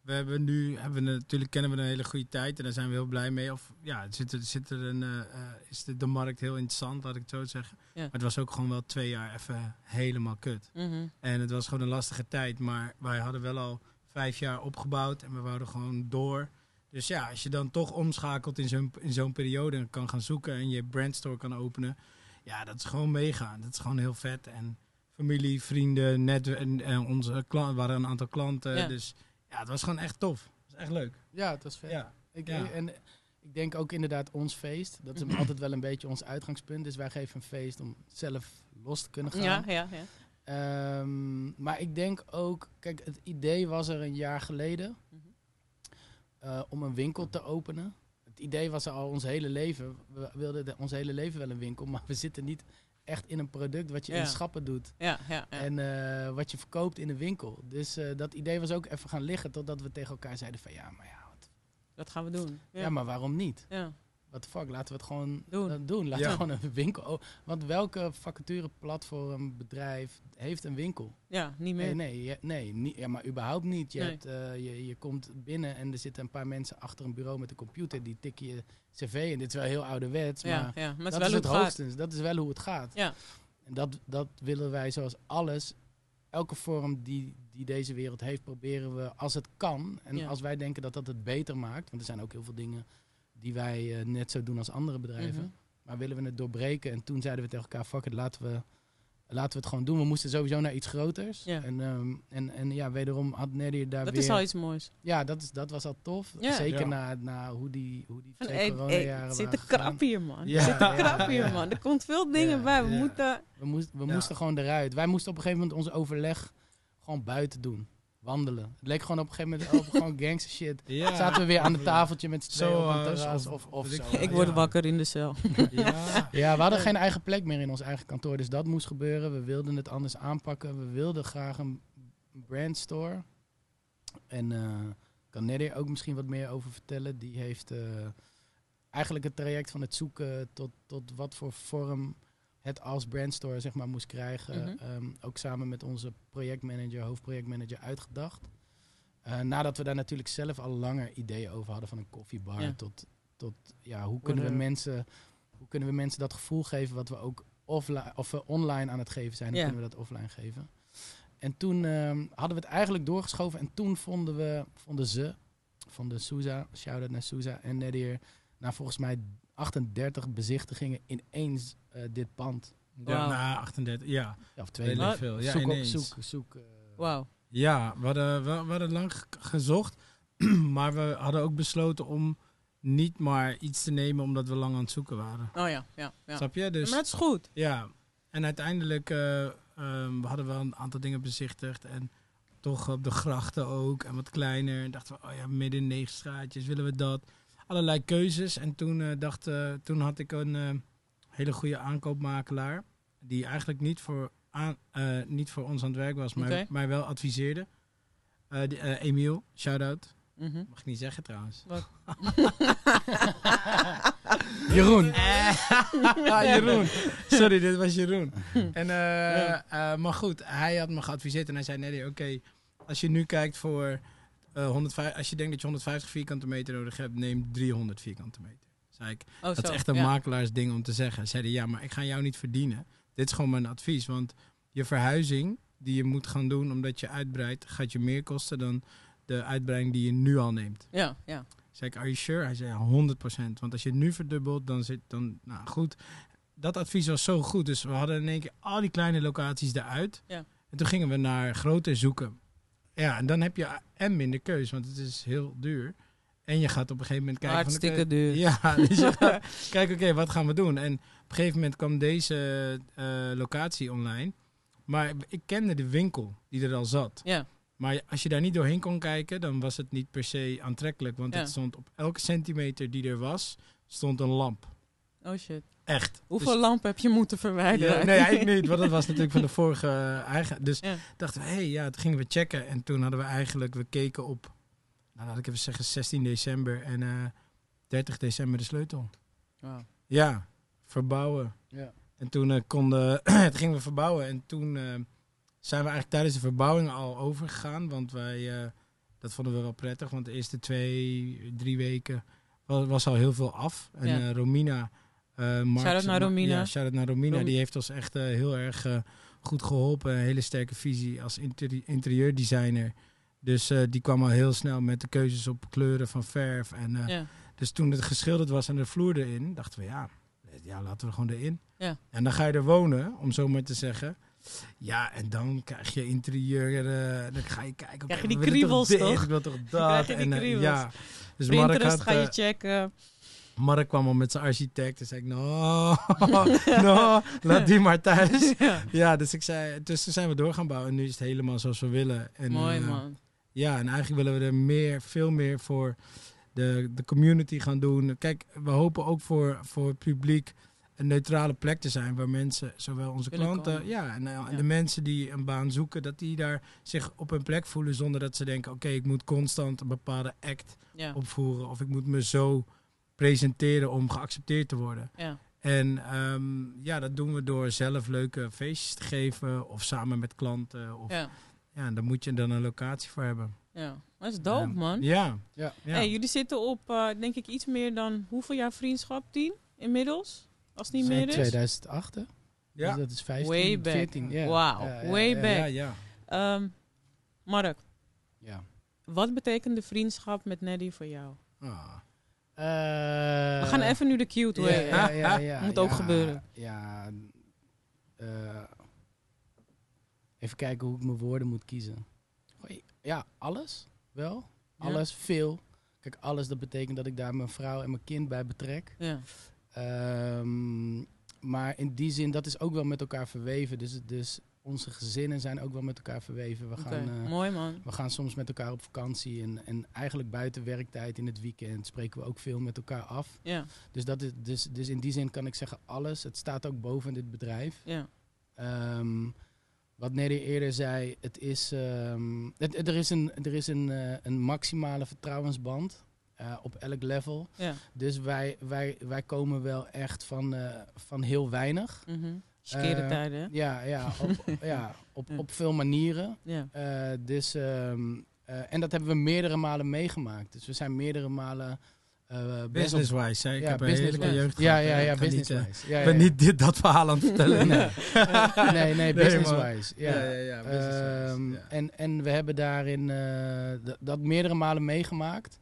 we hebben nu, hebben we natuurlijk kennen we een hele goede tijd en daar zijn we heel blij mee. Of ja, zit er, zit er een, eh, eh, is de, de markt heel interessant, laat ik het zo zeggen. Ja. Maar het was ook gewoon wel twee jaar even helemaal kut. Mhm. En het was gewoon een lastige tijd, maar wij hadden wel al vijf jaar opgebouwd en we wouden gewoon door. Dus ja, als je dan toch omschakelt in zo'n, in zo'n periode en kan gaan zoeken en je brandstore kan openen, ja, dat is gewoon meegaan. Dat is gewoon heel vet. En familie, vrienden, net en, en onze klanten waren een aantal klanten. Ja. Dus ja, het was gewoon echt tof. Het was echt leuk. Ja, het was vet. Ja, Ik, Ja. En ik denk ook inderdaad ons feest. Dat is altijd wel een beetje ons uitgangspunt. Dus wij geven een feest om zelf los te kunnen gaan. Ja, ja, ja. Ehm, maar ik denk ook, kijk, het idee was er een jaar geleden eh, om een winkel te openen. Het idee was er al ons hele leven. We wilden de- ons hele leven wel een winkel, maar we zitten niet echt in een product wat je Ja. in schappen doet. ja, ja. En eh, wat je verkoopt in een winkel. Dus eh, dat idee was ook even gaan liggen totdat we tegen elkaar zeiden van ja, maar ja, wat, Dat gaan we doen. ja. Ja, maar waarom niet? ja. What the fuck, laten we het gewoon Doen. eh, doen. Laten Ja. we gewoon een winkel. o- Want welke vacatureplatform, bedrijf heeft een winkel? ja niet meer. Nee, nee, nee niet, ja, maar überhaupt niet. Je, Nee. hebt, eh, je, je komt binnen en er zitten een paar mensen achter een bureau met een computer. Die tikken je cv. En dit is wel heel ouderwets, ja, maar ja, maar het is dat wel is het het hoogstens. Dat is wel hoe het gaat. Ja. En dat, dat willen wij zoals alles, elke vorm die, die deze wereld heeft, proberen we als het kan. En Ja. als wij denken dat dat het beter maakt, want er zijn ook heel veel dingen die wij eh, net zo doen als andere bedrijven. Mhm. Maar willen we het doorbreken? En toen zeiden we tegen elkaar, fuck it, laten we laten we het gewoon doen. We moesten sowieso naar iets groters. Ja. En, ehm, en, en ja, wederom had Neddy daar Dat weer... is al iets moois. Ja, dat, is, dat was al tof. Ja. Zeker Ja. na, na hoe die, hoe die twee hey, coronajaren hey, het zit te krap hier, man. Ja, Het zit te krap hier, man. Er komt veel dingen Ja, bij. We ja. moeten... We, moest, we Ja. moesten gewoon eruit. Wij moesten op een gegeven moment ons overleg gewoon buiten doen. Wandelen. Het leek gewoon op een gegeven moment op gewoon gangster shit. Ja. Zaten we weer aan het tafeltje met z'n tweeën op een Zoals, terras of- of, of ik zo. Ik Ja. word wakker in de cel. Ja. Ja, we hadden geen eigen plek meer in ons eigen kantoor. Dus dat moest gebeuren. We wilden het anders aanpakken. We wilden graag een brandstore. En eh kan Neddy ook misschien wat meer over vertellen. Die heeft eh, eigenlijk het traject van het zoeken tot, tot wat voor vorm het als brandstore zeg maar, moest krijgen. Mhm. ehm, ook samen met onze projectmanager, hoofdprojectmanager uitgedacht. Eh, nadat we daar natuurlijk zelf al langer ideeën over hadden van een koffiebar Ja. tot, tot ja, hoe kunnen we mensen hoe kunnen we mensen dat gevoel geven wat we ook offline of we online aan het geven zijn, hoe kunnen we dat offline geven? En toen ehm, hadden we het eigenlijk doorgeschoven en toen vonden we, vonden ze, vonden Souza, shout-out naar Souza en Nadir, na volgens mij 38 bezichtigingen ineens eh, dit pand. Ja, Wauw. na 38, ja. Ja, of twee. Veel. Ja, zoek, op, zoek, zoek. Wauw. Ja, we hadden, we, we hadden lang ge- gezocht. maar we hadden ook besloten om niet maar iets te nemen omdat we lang aan het zoeken waren. Oh ja, ja. ja. Snap je? Dus Maar dat is goed. ja. En uiteindelijk eh, ehm, we hadden wel een aantal dingen bezichtigd. En toch op de grachten ook. En wat kleiner. En dachten we, oh ja, midden in negen straatjes, willen we dat? Allerlei keuzes. En toen, eh, dacht, eh, toen had ik een eh, hele goede aankoopmakelaar. Die eigenlijk niet voor, aan, niet voor ons aan het werk was, maar mij wel adviseerde. Die, Emiel, shout-out. Mhm. Mag ik niet zeggen trouwens. Jeroen. Ah, Jeroen. Sorry, dit was Jeroen. En, maar goed, hij had me geadviseerd en hij zei: Nee, oké, als je nu kijkt voor. Eh 105, als je denkt dat je 150 vierkante meter nodig hebt, neem 300 vierkante meter. Zei ik. Oh, Dat zo. is echt een ja. makelaarsding om te zeggen. Zeiden ja, maar ik ga jou niet verdienen. Dit is gewoon mijn advies. Want je verhuizing die je moet gaan doen omdat je uitbreidt, gaat je meer kosten dan de uitbreiding die je nu al neemt. Ja, ja. Zei ik, are you sure? Hij zei, ja, 100%. Want als je het nu verdubbelt, dan zit dan, nou goed. Dat advies was zo goed. Dus we hadden in één keer al die kleine locaties eruit. Ja. En toen gingen we naar groter zoeken. Ja, en dan heb je en minder keus, want het is heel duur. En je gaat op een gegeven moment kijken... van, Hartstikke duur. Ja, dus je gaat kijken, oké, wat gaan we doen? En op een gegeven moment kwam deze eh, locatie online. Maar ik kende de winkel die er al zat. Ja. Maar als je daar niet doorheen kon kijken, dan was het niet per se aantrekkelijk. Want Ja. het stond op elke centimeter die er was, stond een lamp. Oh shit. Echt. Hoeveel lampen heb je moeten Dus- verwijderen? ja, nee, ik niet, want dat was natuurlijk van de vorige eh, eigen. Dus Ja. dachten we, hé, hey, ja, toen gingen we checken. En toen hadden we eigenlijk, we keken op, nou laat ik even zeggen, 16 december en eh 30 december de sleutel. Ja, verbouwen. Ja. En toen eh, konden, toen gingen we verbouwen. En toen eh, zijn we eigenlijk tijdens de verbouwing al overgegaan. Want wij, eh, dat vonden we wel prettig. Want de eerste twee, drie weken was, was al heel veel af. En Ja. eh, Romina... eh Shout-out naar Romina. Ja, shout-out naar Romina. Rom- Die heeft ons echt eh, heel erg eh, goed geholpen. Een hele sterke visie als interi- interieurdesigner. Dus die kwam al heel snel met de keuzes op kleuren van verf. En, Ja. dus toen het geschilderd was en de vloer erin, dachten we ja, ja laten we gewoon erin. Ja. En dan ga je er wonen, om zo maar te zeggen. Ja, en dan krijg je interieur, dan ga je kijken. Krijg je die kriebels, dit, toch? Ik wil toch dat. krijg je die en, ja. Dus Pinterest had, ga je checken. Mark kwam al met zijn architect en zei ik, no, no, laat die maar thuis. ja. Ja, dus, ik zei, dus toen zijn we door gaan bouwen en nu is het helemaal zoals we willen. En, Mooi eh, man. ja, en eigenlijk willen we er meer, veel meer voor de, de community gaan doen. Kijk, we hopen ook voor, voor het publiek een neutrale plek te zijn waar mensen, zowel onze Kunnen klanten, komen. ja, en, eh, en Ja. de mensen die een baan zoeken, dat die daar zich op een plek voelen zonder dat ze denken, oké, ik moet constant een bepaalde act Ja. opvoeren of ik moet me zo presenteren om geaccepteerd te worden. Ja. En ehm, ja, dat doen we door zelf leuke feestjes te geven of samen met klanten. Of, ja. Ja. en daar moet je dan een locatie voor hebben. ja. Dat is dope man. Ja. Ja. ja. Hey, jullie zitten op, eh, denk ik, iets meer dan hoeveel jaar vriendschap? Tien inmiddels? Als het niet meer is? 2008, hè? ja. Dus dat is 15, Way back. 14. Ja. Wauw, Ja, ja, way ja, back. Ja, ja. Ehm, Mark, Ja. wat betekent de vriendschap met Neddy voor jou? Ah. We gaan even nu de cue ja, door. ja, ja, ja, Moet ook gebeuren. Ja. eh, Even kijken hoe ik mijn woorden moet kiezen. Ja, alles wel. Alles, veel. Kijk, alles, dat betekent dat ik daar mijn vrouw en mijn kind bij betrek. Ja. Ehm, maar in die zin, dat is ook wel met elkaar verweven. Dus, dus onze gezinnen zijn ook wel met elkaar verweven. We gaan, eh, Mooi man. we gaan soms met elkaar op vakantie. En, en eigenlijk buiten werktijd in het weekend spreken we ook veel met elkaar af. Ja, Dus, dat is, dus, dus in die zin kan ik zeggen alles. Het staat ook boven dit bedrijf. ja. Ehm, wat Neddy eerder zei, het is, ehm, het, het- er is een, er is een, eh, een maximale vertrouwensband eh, op elk level. ja. Dus wij, wij, wij komen wel echt van, van heel weinig. Mhm. Skere Eh, tijden, hè? Ja, ja, op, ja, op, Ja. op veel manieren. Ja. Eh, dus, ehm, eh, en dat hebben we meerdere malen meegemaakt. Dus we zijn meerdere malen eh, op- Business-wise, hè? Ik Ja, heb een business- heerlijke ja. jeugd Ja, gehad, ja, ja, Ik business-wise. Ja, Ik ja, ben ja. niet dit, dat verhaal aan het vertellen. Nee. nee, nee, business-wise. Ja, Ja. ja, ja. business-wise, Ehm, ja. en, en we hebben daarin eh, d- dat meerdere malen meegemaakt.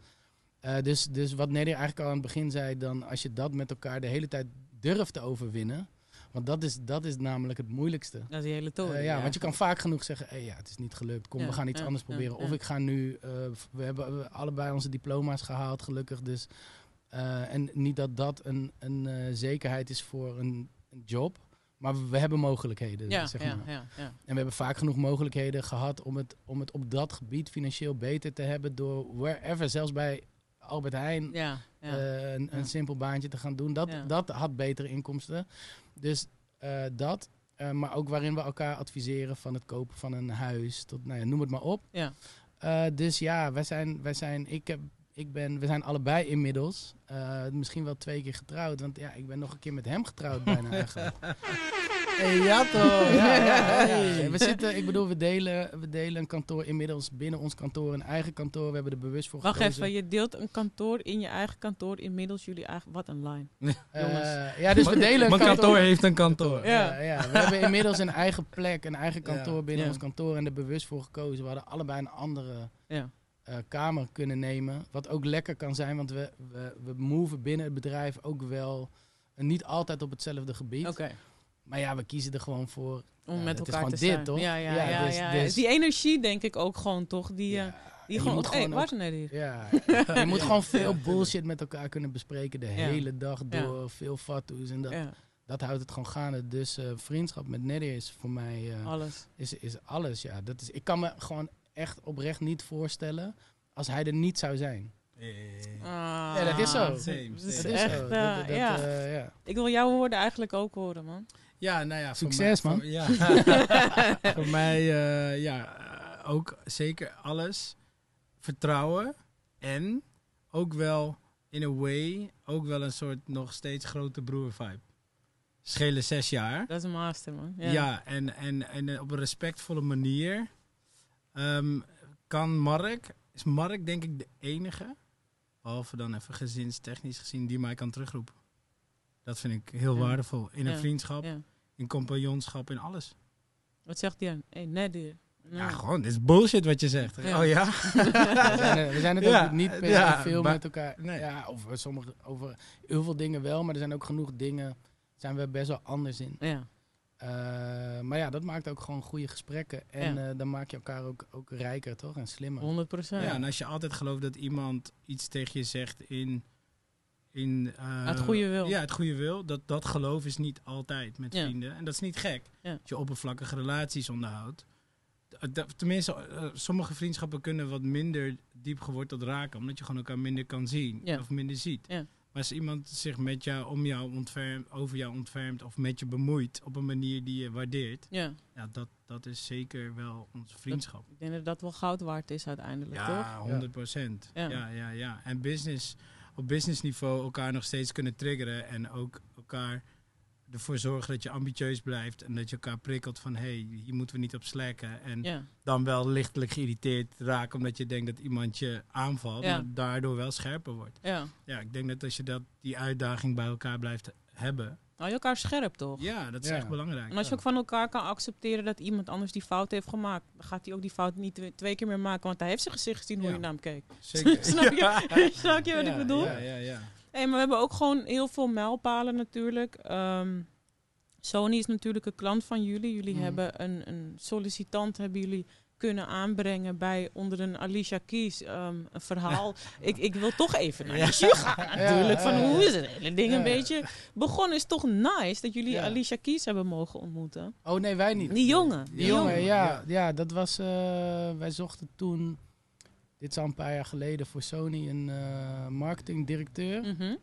Eh, dus, dus wat Neder eigenlijk al aan het begin zei, dan als je dat met elkaar de hele tijd durft te overwinnen. Want dat is, dat is namelijk het moeilijkste. Dat is die hele toren. Eh, ja, want je kan vaak genoeg zeggen, hey, ja, het is niet gelukt, kom, Ja, we gaan iets ja, anders proberen. Of ik ga nu, eh, we hebben allebei onze diploma's gehaald, gelukkig. Dus, eh, en niet dat dat een, een zekerheid is voor een, een job, maar we hebben mogelijkheden. Ja, zeg ja, maar. ja, ja. En we hebben vaak genoeg mogelijkheden gehad om het, om het op dat gebied financieel beter te hebben door wherever, zelfs bij Albert Heijn, Ja, ja. eh, een, Ja. een simpel baantje te gaan doen. Dat, dat had betere inkomsten. Dus eh, dat, eh, maar ook waarin we elkaar adviseren van het kopen van een huis tot, nou ja, noem het maar op. Ja. Dus ja, wij zijn, wij zijn, ik heb, ik ben, we zijn allebei inmiddels misschien wel twee keer getrouwd, want ja, ik ben nog een keer met hem getrouwd bijna eigenlijk. Hey, ja toch? Ja, ja, ja. Hey. We zitten, ik bedoel, we delen, we delen een kantoor inmiddels binnen ons kantoor, een eigen kantoor. We hebben er bewust voor Wacht gekozen. even, je deelt een kantoor in je eigen kantoor. Inmiddels jullie eigen... Wat een line. Eh, jongens. ja, dus we delen een Mijn kantoor heeft een kantoor. Ja. Ja, ja, we hebben inmiddels een eigen plek, een eigen Ja. kantoor binnen Ja. ons kantoor en er bewust voor gekozen. We hadden allebei een andere Ja. eh, kamer kunnen nemen. Wat ook lekker kan zijn, want we, we, we moven binnen het bedrijf ook wel eh, niet altijd op hetzelfde gebied. Oké. Maar ja, we kiezen er gewoon voor. Om Ja, met het is elkaar gewoon te dit, zijn. toch? Ja, ja, Ja, ja. dus- ja. dus- Die energie denk ik ook gewoon, toch? Die, eh, die je gewoon... moet Hé, hey, gewoon waar ook- is het hier? Ja, je moet gewoon veel bullshit met elkaar kunnen bespreken de hele dag door. Veel fatsoes en dat, dat houdt het gewoon gaande. Dus eh, vriendschap met Neddy is voor mij eh, alles. is, is alles. Ja. Dat is, ik kan me gewoon echt oprecht niet voorstellen als hij er niet zou zijn. Ah, Ja, dat is zo. Same, Dat is echt, zo. Dat- dat, ja. ja. Ik wil jouw woorden eigenlijk ook horen, man. Ja, nou ja. voor Succes, mij- man. voor- ja. voor mij, eh, ja, eh, ook zeker alles. Vertrouwen. En ook wel, in a way, ook wel een soort nog steeds grote broer vibe. Schelen zes jaar. Dat is een master, man. Ja. Ja, en, en, en op een respectvolle manier ehm, kan Mark, is Mark denk ik de enige, behalve dan even gezinstechnisch gezien, die mij kan terugroepen. Dat vind ik heel Ja. waardevol. In een Ja. vriendschap, Ja. In compagnonschap, in alles. Wat zegt hij dan? Hey, net hier. Ja, gewoon, dit is bullshit wat je zegt. Ja. Oh ja? We zijn, er- we zijn het Ja, ook niet per se ja, veel maar- met elkaar. nee. Ja, over, sommige, over heel veel dingen wel, maar er zijn ook genoeg dingen, zijn we best wel anders in. Ja. Eh, maar ja, dat maakt ook gewoon goede gesprekken. En Ja. eh, dan maak je elkaar ook, ook rijker, toch? En slimmer. 100 procent. Ja, en als je altijd gelooft dat iemand iets tegen je zegt in... in eh, Uit goede wil. Ja, het goede wil. Dat, dat geloof is niet altijd met Ja. vrienden. En dat is niet gek. Ja. Als je oppervlakkige relaties onderhoudt. D- Tenminste, eh, sommige vriendschappen kunnen wat minder diep geworteld raken. Omdat je gewoon elkaar minder kan zien. Ja. Of minder ziet. Ja. Maar als iemand zich met jou, om jou ontfermt, over jou ontfermt. Of met je bemoeit op een manier die je waardeert. Ja. Ja, dat, dat is zeker wel onze vriendschap. Ik denk dat dat wel goud waard is uiteindelijk, toch? Ja, 100 procent. Ja. Ja. Ja, ja, En business, op businessniveau elkaar nog steeds kunnen triggeren. En ook elkaar ervoor zorgen dat je ambitieus blijft. En dat je elkaar prikkelt van, hé, hey, hier moeten we niet op slacken. En Ja. dan wel lichtelijk geïrriteerd raken omdat je denkt dat iemand je aanvalt. Ja. Maar daardoor wel scherper wordt. Ja. Ja, ik denk dat als je dat, die uitdaging bij elkaar blijft hebben. Hou je elkaar scherp, toch? Ja, dat is Ja. echt belangrijk. En als je ook van elkaar kan accepteren dat iemand anders die fout heeft gemaakt, dan gaat hij ook die fout niet twee, twee keer meer maken, want hij heeft zijn gezicht gezien hoe je naar hem keek. Zeker. Snap je? Snap je wat ik bedoel? Ja, ja, ja. Hey, maar we hebben ook gewoon heel veel mijlpalen natuurlijk. Ehm, Sony is natuurlijk een klant van jullie. Jullie Mhm. hebben een, een sollicitant, hebben jullie kunnen aanbrengen bij onder een Alicia Keys ehm, een verhaal. ik, ik wil toch even naar de shoe gaan natuurlijk. Ja, van ja, hoe is het hele ding een beetje begonnen. Is toch nice dat jullie Ja. Alicia Keys hebben mogen ontmoeten. Oh nee, wij niet. Die jongen. Die Die jongen, jongen. ja, ja. dat was. eh, wij zochten toen. Dit is al een paar jaar geleden voor Sony een eh, marketingdirecteur. Mhm.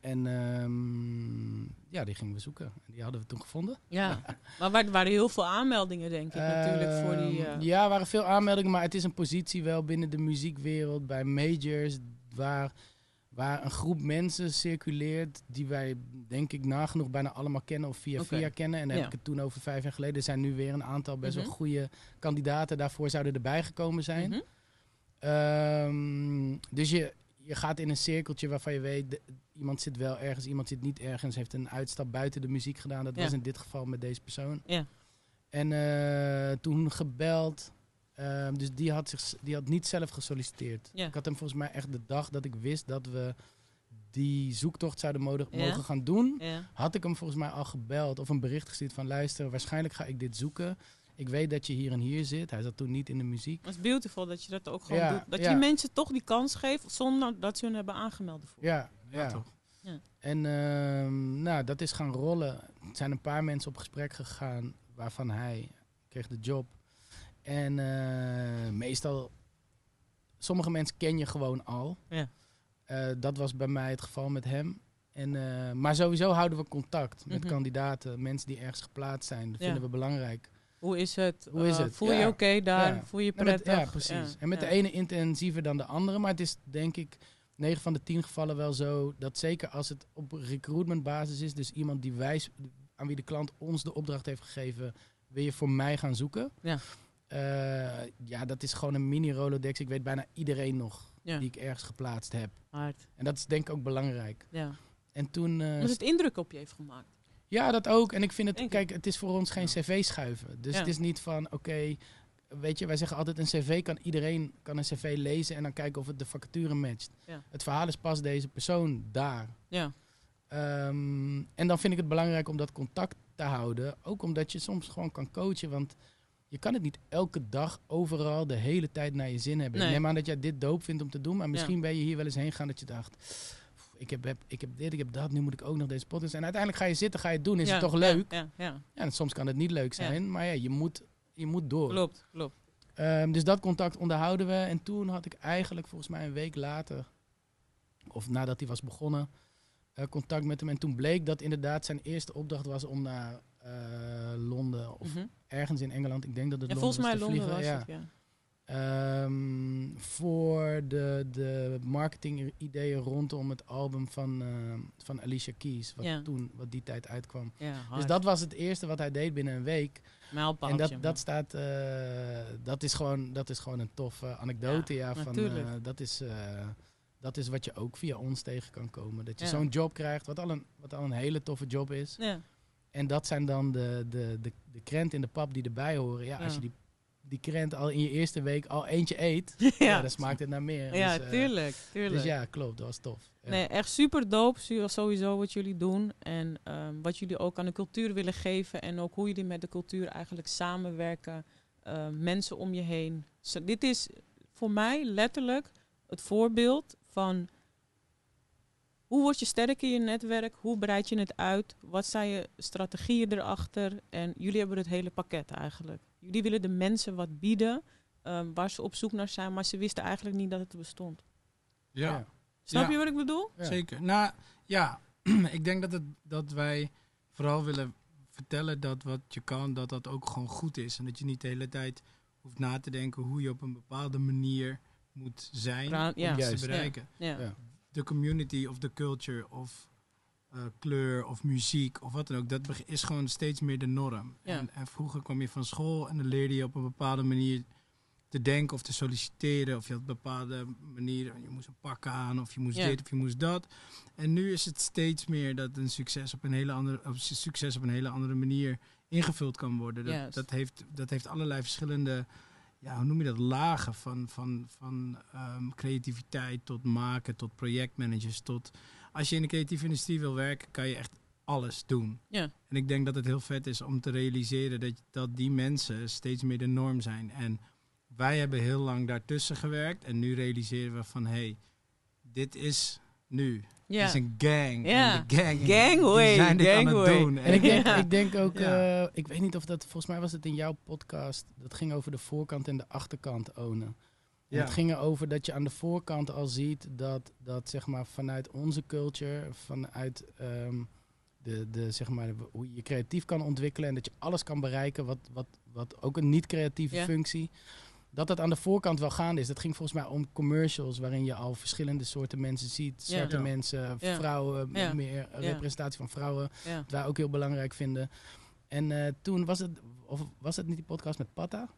En ehm, ja, die gingen we zoeken. En die hadden we toen gevonden. Ja, maar er waren heel veel aanmeldingen, denk ik, natuurlijk, voor die... Ehm, eh, Ja, er waren veel aanmeldingen, maar het is een positie wel binnen de muziekwereld bij majors waar, waar een groep mensen circuleert die wij denk ik nagenoeg bijna allemaal kennen of via via kennen. En Ja. heb ik het toen over vijf jaar geleden. Er zijn nu weer een aantal best Mhm. wel goede kandidaten daarvoor zouden erbij gekomen zijn. mhm. Ehm, dus je, je gaat in een cirkeltje waarvan je weet, de- iemand zit wel ergens, iemand zit niet ergens, heeft een uitstap buiten de muziek gedaan. Dat Ja. was in dit geval met deze persoon. Ja. En eh, toen gebeld, ehm, dus die had, zich, die had niet zelf gesolliciteerd. Ja. Ik had hem volgens mij echt de dag dat ik wist dat we die zoektocht zouden mogen, mogen gaan doen, had ik hem volgens mij al gebeld of een bericht gestuurd van luister, waarschijnlijk ga ik dit zoeken. Ik weet dat je hier en hier zit. Hij zat toen niet in de muziek. Het is beautiful dat je dat ook gewoon Ja, doet. Dat ja. je mensen toch die kans geeft zonder dat ze hun hebben aangemeld ervoor. Ja, Ja, ja. toch? Ja. En ehm, nou, dat is gaan rollen. Er zijn een paar mensen op gesprek gegaan waarvan hij kreeg de job. En eh, meestal, sommige mensen ken je gewoon al. Ja. Eh, dat was bij mij het geval met hem. En, eh, maar sowieso houden we contact met Mhm. kandidaten, mensen die ergens geplaatst zijn. Dat Ja. vinden we belangrijk. Hoe is het? Hoe is Eh, het? Voel je Ja. oké daar? Ja. Voel je met, prettig? ja, precies. En met de ene intensiever dan de andere. Maar het is denk ik 9 van de 10 gevallen wel zo dat zeker als het op recruitment basis is, dus iemand die wij, aan wie de klant ons de opdracht heeft gegeven, wil je voor mij gaan zoeken. Ja. Eh, ja, dat is gewoon een mini Rolodex. Ik weet bijna iedereen nog Ja. die ik ergens geplaatst heb. Hard. En dat is denk ik ook belangrijk. Ja. En toen... Omdat het indruk op je heeft gemaakt. Ja, dat ook. En ik vind het, kijk, het is voor ons geen cv schuiven. Dus Ja. het is niet van, oké, weet je, wij zeggen altijd een cv kan iedereen kan een cv lezen en dan kijken of het de vacature matcht. Ja. Het verhaal is pas deze persoon daar. Ja. Ehm, en dan vind ik het belangrijk om dat contact te houden. Ook omdat je soms gewoon kan coachen, want je kan het niet elke dag overal de hele tijd naar je zin hebben. Nee. Ik neem aan dat jij dit doop vindt om te doen, maar misschien ben je hier wel eens heen gegaan dat je dacht, "Pff, ik heb, heb, ik heb dit, ik heb dat, nu moet ik ook nog deze podcast. En uiteindelijk ga je zitten, ga je het doen, is Ja, het toch leuk? Ja, ja, Ja, en soms kan het niet leuk zijn, maar ja, je moet, je moet door. klopt, klopt. Ehm, dus dat contact onderhouden we. En toen had ik eigenlijk volgens mij een week later, of nadat hij was begonnen, eh, contact met hem. En toen bleek dat inderdaad zijn eerste opdracht was om naar eh, Londen of Mhm. ergens in Engeland. Ik denk dat het Londen volgens mij was Londen was vliegen. het, ja. Ehm, voor de, de marketing-ideeën rondom het album van, eh, van Alicia Keys, wat Ja. toen, wat die tijd uitkwam. ja Dus dat was het eerste wat hij deed binnen een week. En dat, dat staat, eh, dat, is gewoon, dat is gewoon een toffe anekdote. Ja, van, eh, dat, is, eh, dat is wat je ook via ons tegen kan komen. Dat je zo'n job krijgt, wat al, een, wat al een hele toffe job is. Ja, En dat zijn dan de, de, de, de krent in de pap die erbij horen. Ja, als je die, die krent al in je eerste week al eentje eet, ja. ja. dan smaakt het naar meer. ja dus, eh, tuurlijk, tuurlijk. Dus ja, klopt, dat was tof. Ja. Nee, echt super dope su- sowieso wat jullie doen. En ehm, wat jullie ook aan de cultuur willen geven. En ook hoe jullie met de cultuur eigenlijk samenwerken. Ehm, mensen om je heen. Dit is voor mij letterlijk het voorbeeld van... Hoe word je sterk in je netwerk? Hoe breid je het uit? Wat zijn je strategieën erachter? En jullie hebben het hele pakket eigenlijk. Jullie willen de mensen wat bieden ehm, waar ze op zoek naar zijn, maar ze wisten eigenlijk niet dat het bestond. Ja, Ja. Snap Ja. je wat ik bedoel? Ja. zeker. Nou, ja, ik denk dat, het, dat wij vooral willen vertellen dat wat je kan, dat dat ook gewoon goed is. En dat je niet de hele tijd hoeft na te denken hoe je op een bepaalde manier moet zijn Pra- om te bereiken. Ja. Ja. De community of de culture of eh, kleur of muziek of wat dan ook, dat is gewoon steeds meer de norm. Ja. En, en vroeger kwam je van school en dan leerde je op een bepaalde manier te denken of te solliciteren. Of je had een bepaalde manier, je moest een pak aan of je moest Ja. dit of je moest dat. En nu is het steeds meer dat een succes op een hele andere, of succes op een hele andere manier ingevuld kan worden. Dat, dat, heeft, dat heeft allerlei verschillende, ja, hoe noem je dat, lagen van, van, van ehm, creativiteit tot maken, tot projectmanagers, tot... Als je in de creatieve industrie wil werken, kan je echt alles doen. Ja. En ik denk dat het heel vet is om te realiseren dat, dat die mensen steeds meer de norm zijn. En wij hebben heel lang daartussen gewerkt. En nu realiseren we van, hé, hey, dit is nu. Ja. Het is een gang. Ja. De gang, Gangway, die zijn dit aan het gangway. doen. En ik denk, Ja. ik denk ook, Ja. eh, ik weet niet of dat, volgens mij was het in jouw podcast, dat ging over de voorkant en de achterkant ownen. En Ja. Het ging erover dat je aan de voorkant al ziet dat, dat zeg maar vanuit onze culture, vanuit ehm, de, de, zeg maar, hoe je creatief kan ontwikkelen en dat je alles kan bereiken, wat, wat, wat ook een niet-creatieve Ja. functie, dat dat aan de voorkant wel gaande is. Dat ging volgens mij om commercials waarin je al verschillende soorten mensen ziet. Zwarte Ja. mensen, Ja. vrouwen, Ja. meer representatie van vrouwen. Ja. Wat wij ook heel belangrijk vinden. En eh, toen was het, of was het niet die podcast met Patta?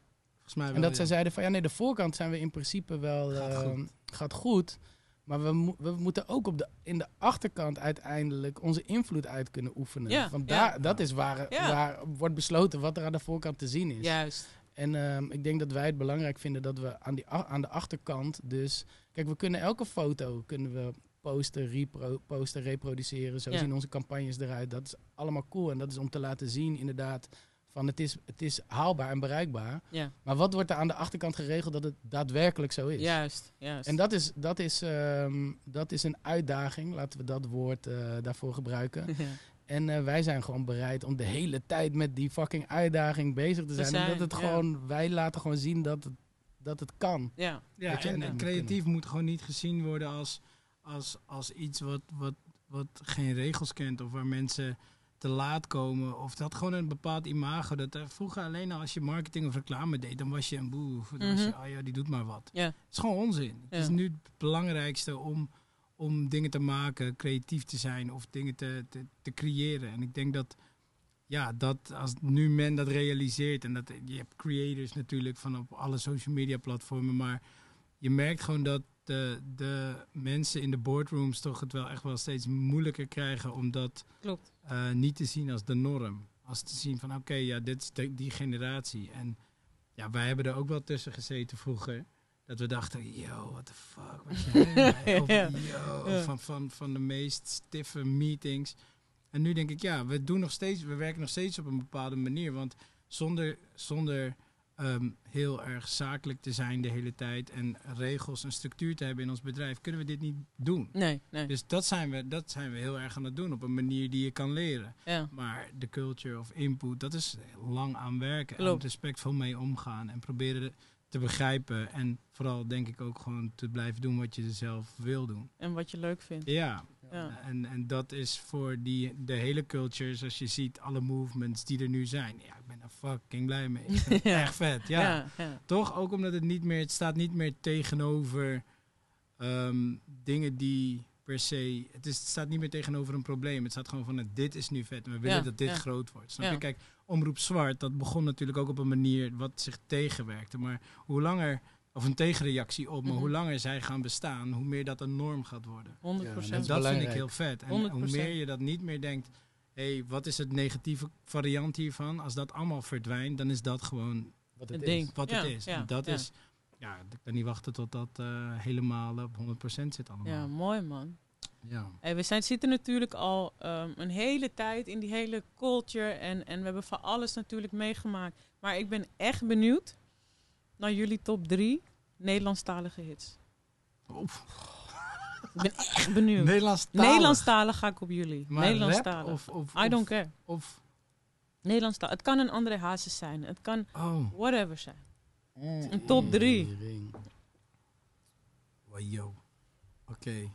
Volgens mij wel, En dat ja. zij zeiden van ja, nee, de voorkant zijn we in principe wel Gaat eh, goed. gaat goed. Maar we, mo- we moeten ook op de, in de achterkant uiteindelijk onze invloed uit kunnen oefenen. Ja, Want ja. daar, dat is waar, Ja. waar wordt besloten wat er aan de voorkant te zien is. Juist. En ehm, ik denk dat wij het belangrijk vinden dat we aan, die, aan de achterkant dus... Kijk, we kunnen elke foto kunnen we posten, repro, posten reproduceren. Zo Ja. zien onze campagnes eruit. Dat is allemaal cool. En dat is om te laten zien inderdaad van het is, het is haalbaar en bereikbaar. Ja. Maar wat wordt er aan de achterkant geregeld dat het daadwerkelijk zo is? Juist. Juist. En dat is, dat, is, ehm, dat is een uitdaging, laten we dat woord eh, daarvoor gebruiken. Ja. En eh, wij zijn gewoon bereid om de hele tijd met die fucking uitdaging bezig te zijn. zijn, en dat het ja. gewoon, wij laten gewoon zien dat het, dat het kan. ja. Ja, Dat je en, creatief moet gewoon niet gezien worden als, als, als iets wat, wat, wat geen regels kent of waar mensen te laat komen. Of dat gewoon een bepaald imago. Dat er vroeger alleen al als je marketing of reclame deed, dan was je een boe. Dan was je, Mhm. oh ja, die doet maar wat. Ja. Het is gewoon onzin. Het is nu het belangrijkste om, om dingen te maken, creatief te zijn of dingen te, te, te creëren. En ik denk dat, ja, dat als nu men dat realiseert en dat je hebt creators natuurlijk van op alle social media platformen, maar je merkt gewoon dat de, de mensen in de boardrooms toch het wel echt wel steeds moeilijker krijgen om dat Klopt. eh, niet te zien als de norm. Als te zien van oké, ja, dit is de- die generatie. En ja, wij hebben er ook wel tussen gezeten vroeger. Dat we dachten, yo, what the fuck. Wat jij, of, Ja. yo, Ja. van, van, van de meest stiffe meetings. En nu denk ik, ja, we doen nog steeds, we werken nog steeds op een bepaalde manier. Want zonder, zonder ehm, heel erg zakelijk te zijn de hele tijd en regels en structuur te hebben in ons bedrijf, kunnen we dit niet doen. Nee, nee. Dus dat zijn, we, dat zijn we heel erg aan het doen op een manier die je kan leren. Ja. Maar de culture of input, dat is lang aan werken. En Klopt. respectvol mee omgaan en proberen te begrijpen. En vooral denk ik ook gewoon te blijven doen wat je zelf wil doen. En wat je leuk vindt. Ja, Ja. en, en dat is voor die, de hele culture, zoals je ziet, alle movements die er nu zijn. Ja, ik ben er fucking blij mee. Ja. Echt vet, ja. Ja. ja. Toch ook omdat het niet meer, het staat niet meer tegenover ehm, dingen die per se, het, is, het staat niet meer tegenover een probleem. Het staat gewoon van, dit is nu vet en we willen dat dit groot wordt. Snap je? Kijk, Omroep Zwart, dat begon natuurlijk ook op een manier wat zich tegenwerkte. Maar hoe langer, of een tegenreactie op, maar Mhm. hoe langer zij gaan bestaan, hoe meer dat een norm gaat worden. 100 Ja, En Dat vind ik heel vet. En 100%. hoe meer je dat niet meer denkt, hé, hey, wat is het negatieve variant hiervan? Als dat allemaal verdwijnt, dan is dat gewoon Wat Het ding. is. wat Ja, het is. ja, en dat ja. is, ja, ik kan niet wachten tot dat eh, helemaal op 100% zit allemaal. Ja, mooi man. Ja. Hey, we zijn, zitten natuurlijk al ehm, een hele tijd in die hele culture en, en we hebben van alles natuurlijk meegemaakt. Maar ik ben echt benieuwd naar jullie top drie Nederlandstalige hits. Oef. Ik ben echt benieuwd. Nederlands Nederlandstalig ga ik op jullie. Maar Nederlandstalig. of, of, I don't care. of Nederlandstalig. Het kan een andere hazes zijn. Het kan oh, whatever zijn. Een top drie. Wow. Oké.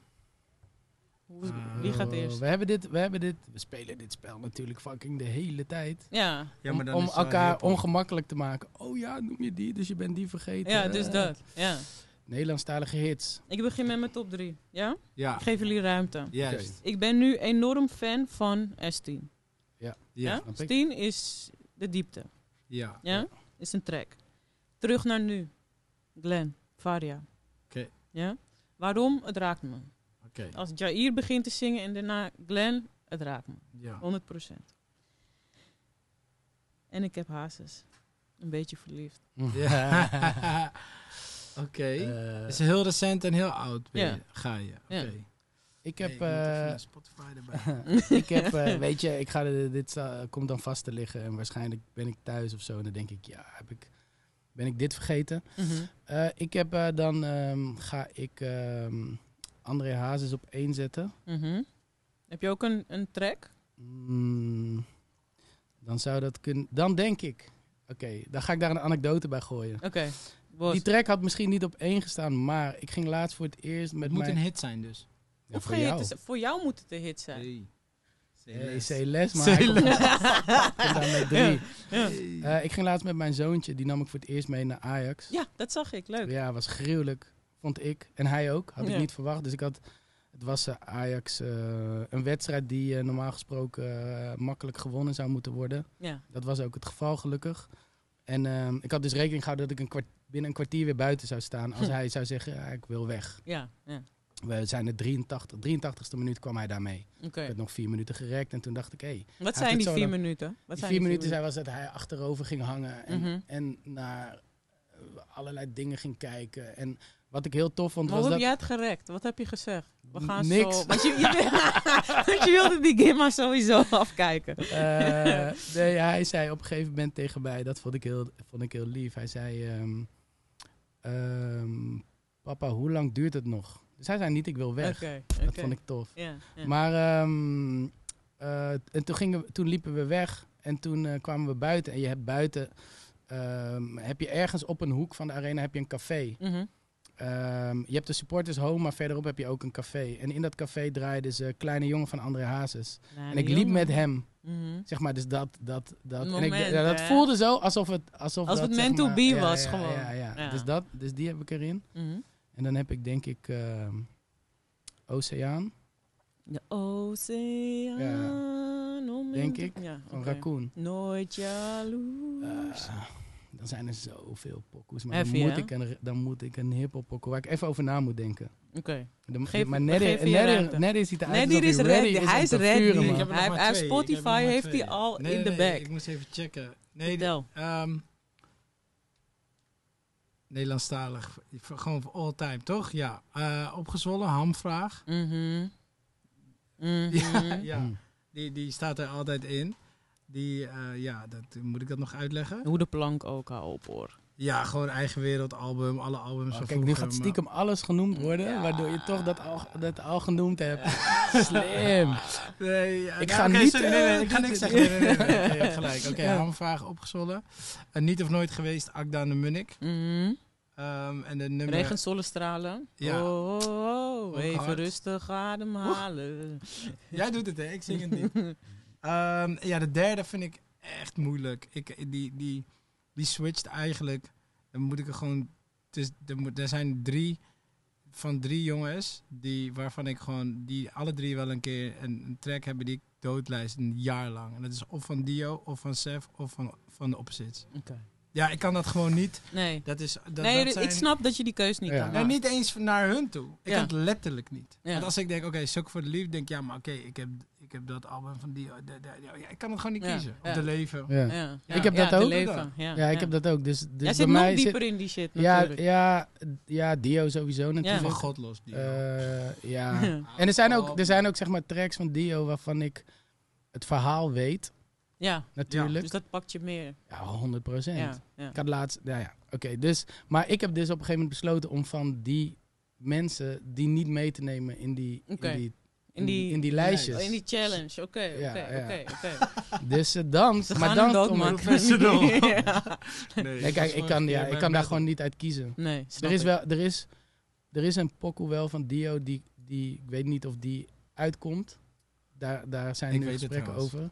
Hoe- Eh, Wie gaat eerst? We hebben dit, we hebben dit, we spelen dit spel natuurlijk fucking de hele tijd. Ja, Ja, om maar dan om is het wel elkaar ongemakkelijk te maken. Oh ja, noem je die, dus je bent die vergeten. ja dus dat. Ja. Nederlandstalige hits. Ik begin met mijn top drie. Ja? Ja, Ik geef jullie ruimte. juist. Ik ben nu enorm fan van S10. Ja, Ja? snap ik. S10 is de diepte. ja. Ja? Is een track. Terug naar nu. Glenn, Varia. Oké. Ja? Waarom? Het raakt me. Oké. Als Jair begint te zingen en daarna Glenn, het raakt me. Ja. 100%. En ik heb hazes. Een beetje verliefd. Oké. Eh, Het is heel recent en heel oud. ben Ja. je- Ga je. Oké. Ja. Ik heb, eh, Spotify erbij. ik heb, eh, weet je, ik ga de- dit komt dan vast te liggen en waarschijnlijk ben ik thuis of zo en dan denk ik, ja, heb ik, ben ik dit vergeten? Mhm. Eh, ik heb eh, dan ehm, ga ik ehm, André Hazes op één zetten. Mhm. Heb je ook een, een track? Mm, dan zou dat kunnen. Dan denk ik. Oké, dan ga ik daar een anekdote bij gooien. Oké. Die track had misschien niet op één gestaan, maar ik ging laatst voor het eerst met Het moet mijn. een hit zijn dus. Ja, Of voor jou. is- voor jou moet het een hit zijn. Hey. Hey, Say C les, maar Say hij komt, less. komt dan met drie. Ja. Eh, ik ging laatst met mijn zoontje, die nam ik voor het eerst mee naar Ajax. ja, dat zag ik. Leuk. Ja, was gruwelijk, vond ik. En hij ook, had Ja. ik niet verwacht. Dus ik had, het was eh, Ajax, eh, een wedstrijd die eh, normaal gesproken makkelijk gewonnen zou moeten worden. Ja. Dat was ook het geval, gelukkig. En ehm, ik had dus rekening gehouden dat ik een kwart, binnen een kwartier weer buiten zou staan. Als Hm. hij zou zeggen, ja, ik wil weg. Ja. ja. We zijn de 83, 83ste minuut kwam hij daarmee. Ik werd nog vier minuten gerekt en toen dacht ik, hé. Hey, Wat zijn die vier minuten? Wat die zijn vier minuten zei was dat hij achterover ging hangen en, Mhm. en naar allerlei dingen ging kijken. En wat ik heel tof vond Maar hoe was heb dat... jij het gerekt? Wat heb je gezegd? We gaan Niks. zo... Want je, je, wilde die Gimma sowieso afkijken. Eh, nee, hij zei op een gegeven moment tegen mij, dat vond ik heel, vond ik heel lief. Hij zei, ehm, ehm, papa, hoe lang duurt het nog? Dus hij zei niet, ik wil weg. Dat vond ik tof. Maar ehm, eh, en toen, gingen we, toen liepen we weg en toen eh, kwamen we buiten. En je hebt buiten, heb je ergens op een hoek van de arena heb je een café. Mhm. Ehm, je hebt de supporters home, maar verderop heb je ook een café. En in dat café draaide ze Kleine Jongen van André Hazes. En ik liep jongen. met hem. Mhm. Zeg maar, dus dat, dat, dat. en ik, Moment, ja, dat voelde zo alsof het, alsof dat, het meant to be ja, was ja, gewoon. Ja, ja. Ja. Dus, dat, dus die heb ik erin. Mhm. En dan heb ik denk ik ehm, Oceaan De oceaan. om denk ik, Ja, van oké. Raccoon. Nooit jaloers. Eh, dan zijn er zoveel pokoes. Maar dan moet, ik een, dan moet ik een hiphop pokoe waar ik even over na moet denken. Oké. Geef- maar ruimte. Neddy ziet eruit Nee, alsof die is hij ready. is Hij is ready. vuren, Ik man. heb Hij- hij heeft Spotify heeft hij al in de bag. Ik moest even checken. Nee, Vertel. ehm Nederlandstalig. Gewoon voor all time, toch? Ja. Eh, opgezwollen, hamvraag. Mhm. Mhm. Ja, ja. Hmm. Die, die staat er altijd in. Die, eh, ja, dat, moet ik dat nog uitleggen? Hoe de plank ook al op hoor. Ja, gewoon eigen wereldalbum, alle albums Oh, van kijk, nu gaat maar- stiekem alles genoemd worden, Ja. waardoor je toch dat al, dat al genoemd hebt. Slim. Nee, ja, Ik nou, ga oké, niet, sorry, nee, nee, eh, ik ga niks zeggen. Nee, nee, nee, nee, nee, je hebt gelijk. Oké, Ja. hamvraag opgezwollen. En niet of nooit geweest, Akda de Munnik. Mhm. Ehm, en de nummer... Regen, zonnestralen. Ja. Oh, oh, oh, Ook even hard. rustig ademhalen. Jij doet het, hè? Ik zing het niet. Ehm, ja, de derde vind ik echt moeilijk. Ik, die, die, die switcht eigenlijk. Dan moet ik er gewoon. Er, moet, er zijn drie van drie jongens die, waarvan ik gewoon. die alle drie wel een keer een, een track hebben die ik doodlijst een jaar lang. En dat is of van Dio, of van Sef, of van, van de Opposites. Oké. Ja, ik kan dat gewoon niet. Nee, Dat is. Dat, nee dat zijn, ik snap dat je die keus niet Ja. kan maken. niet eens naar hun toe. Ik Ja. kan het letterlijk niet. Ja. Want als ik denk, oké, Suk voor de Liefde, denk ik, ja, maar oké, ik, heb, ik heb dat album van die... de- de- ja, ik kan het gewoon niet Ja, kiezen. ja. Of de leven. Ja. Ja. Ik Ja, heb dat ja, de ook. leven, Ja, Ja, ik heb dat ook. Dus, dus Jij bij zit nog dieper zit, in die shit ja, natuurlijk. ja, ja, Dio sowieso Van natuurlijk. Godlos. Die Eh, ja. Ja. En er zijn, ook, er zijn ook zeg maar tracks van Dio waarvan ik het verhaal weet, Ja, natuurlijk. dus dat pakt je meer. Ja, 100 procent. Ja, ja. Ik had laatst, ja, ja, oké. dus, maar ik heb dus op een gegeven moment besloten om van die mensen die niet mee te nemen in die, Oké. in die, In die, in die lijstjes. Oh, in die challenge, oké, Ja, oké, ja. oké, oké. Dus eh, dan, Ze maar gaan dan. Professional. ja. Nee, Nee, kijk, ik kan, ja, ik kan daar gewoon niet uit kiezen. Nee, snap Er is, ik. wel, er, is, er is een pokoe wel van Dio die, die, ik weet niet of die uitkomt. Daar, daar zijn Ik nu gesprekken over.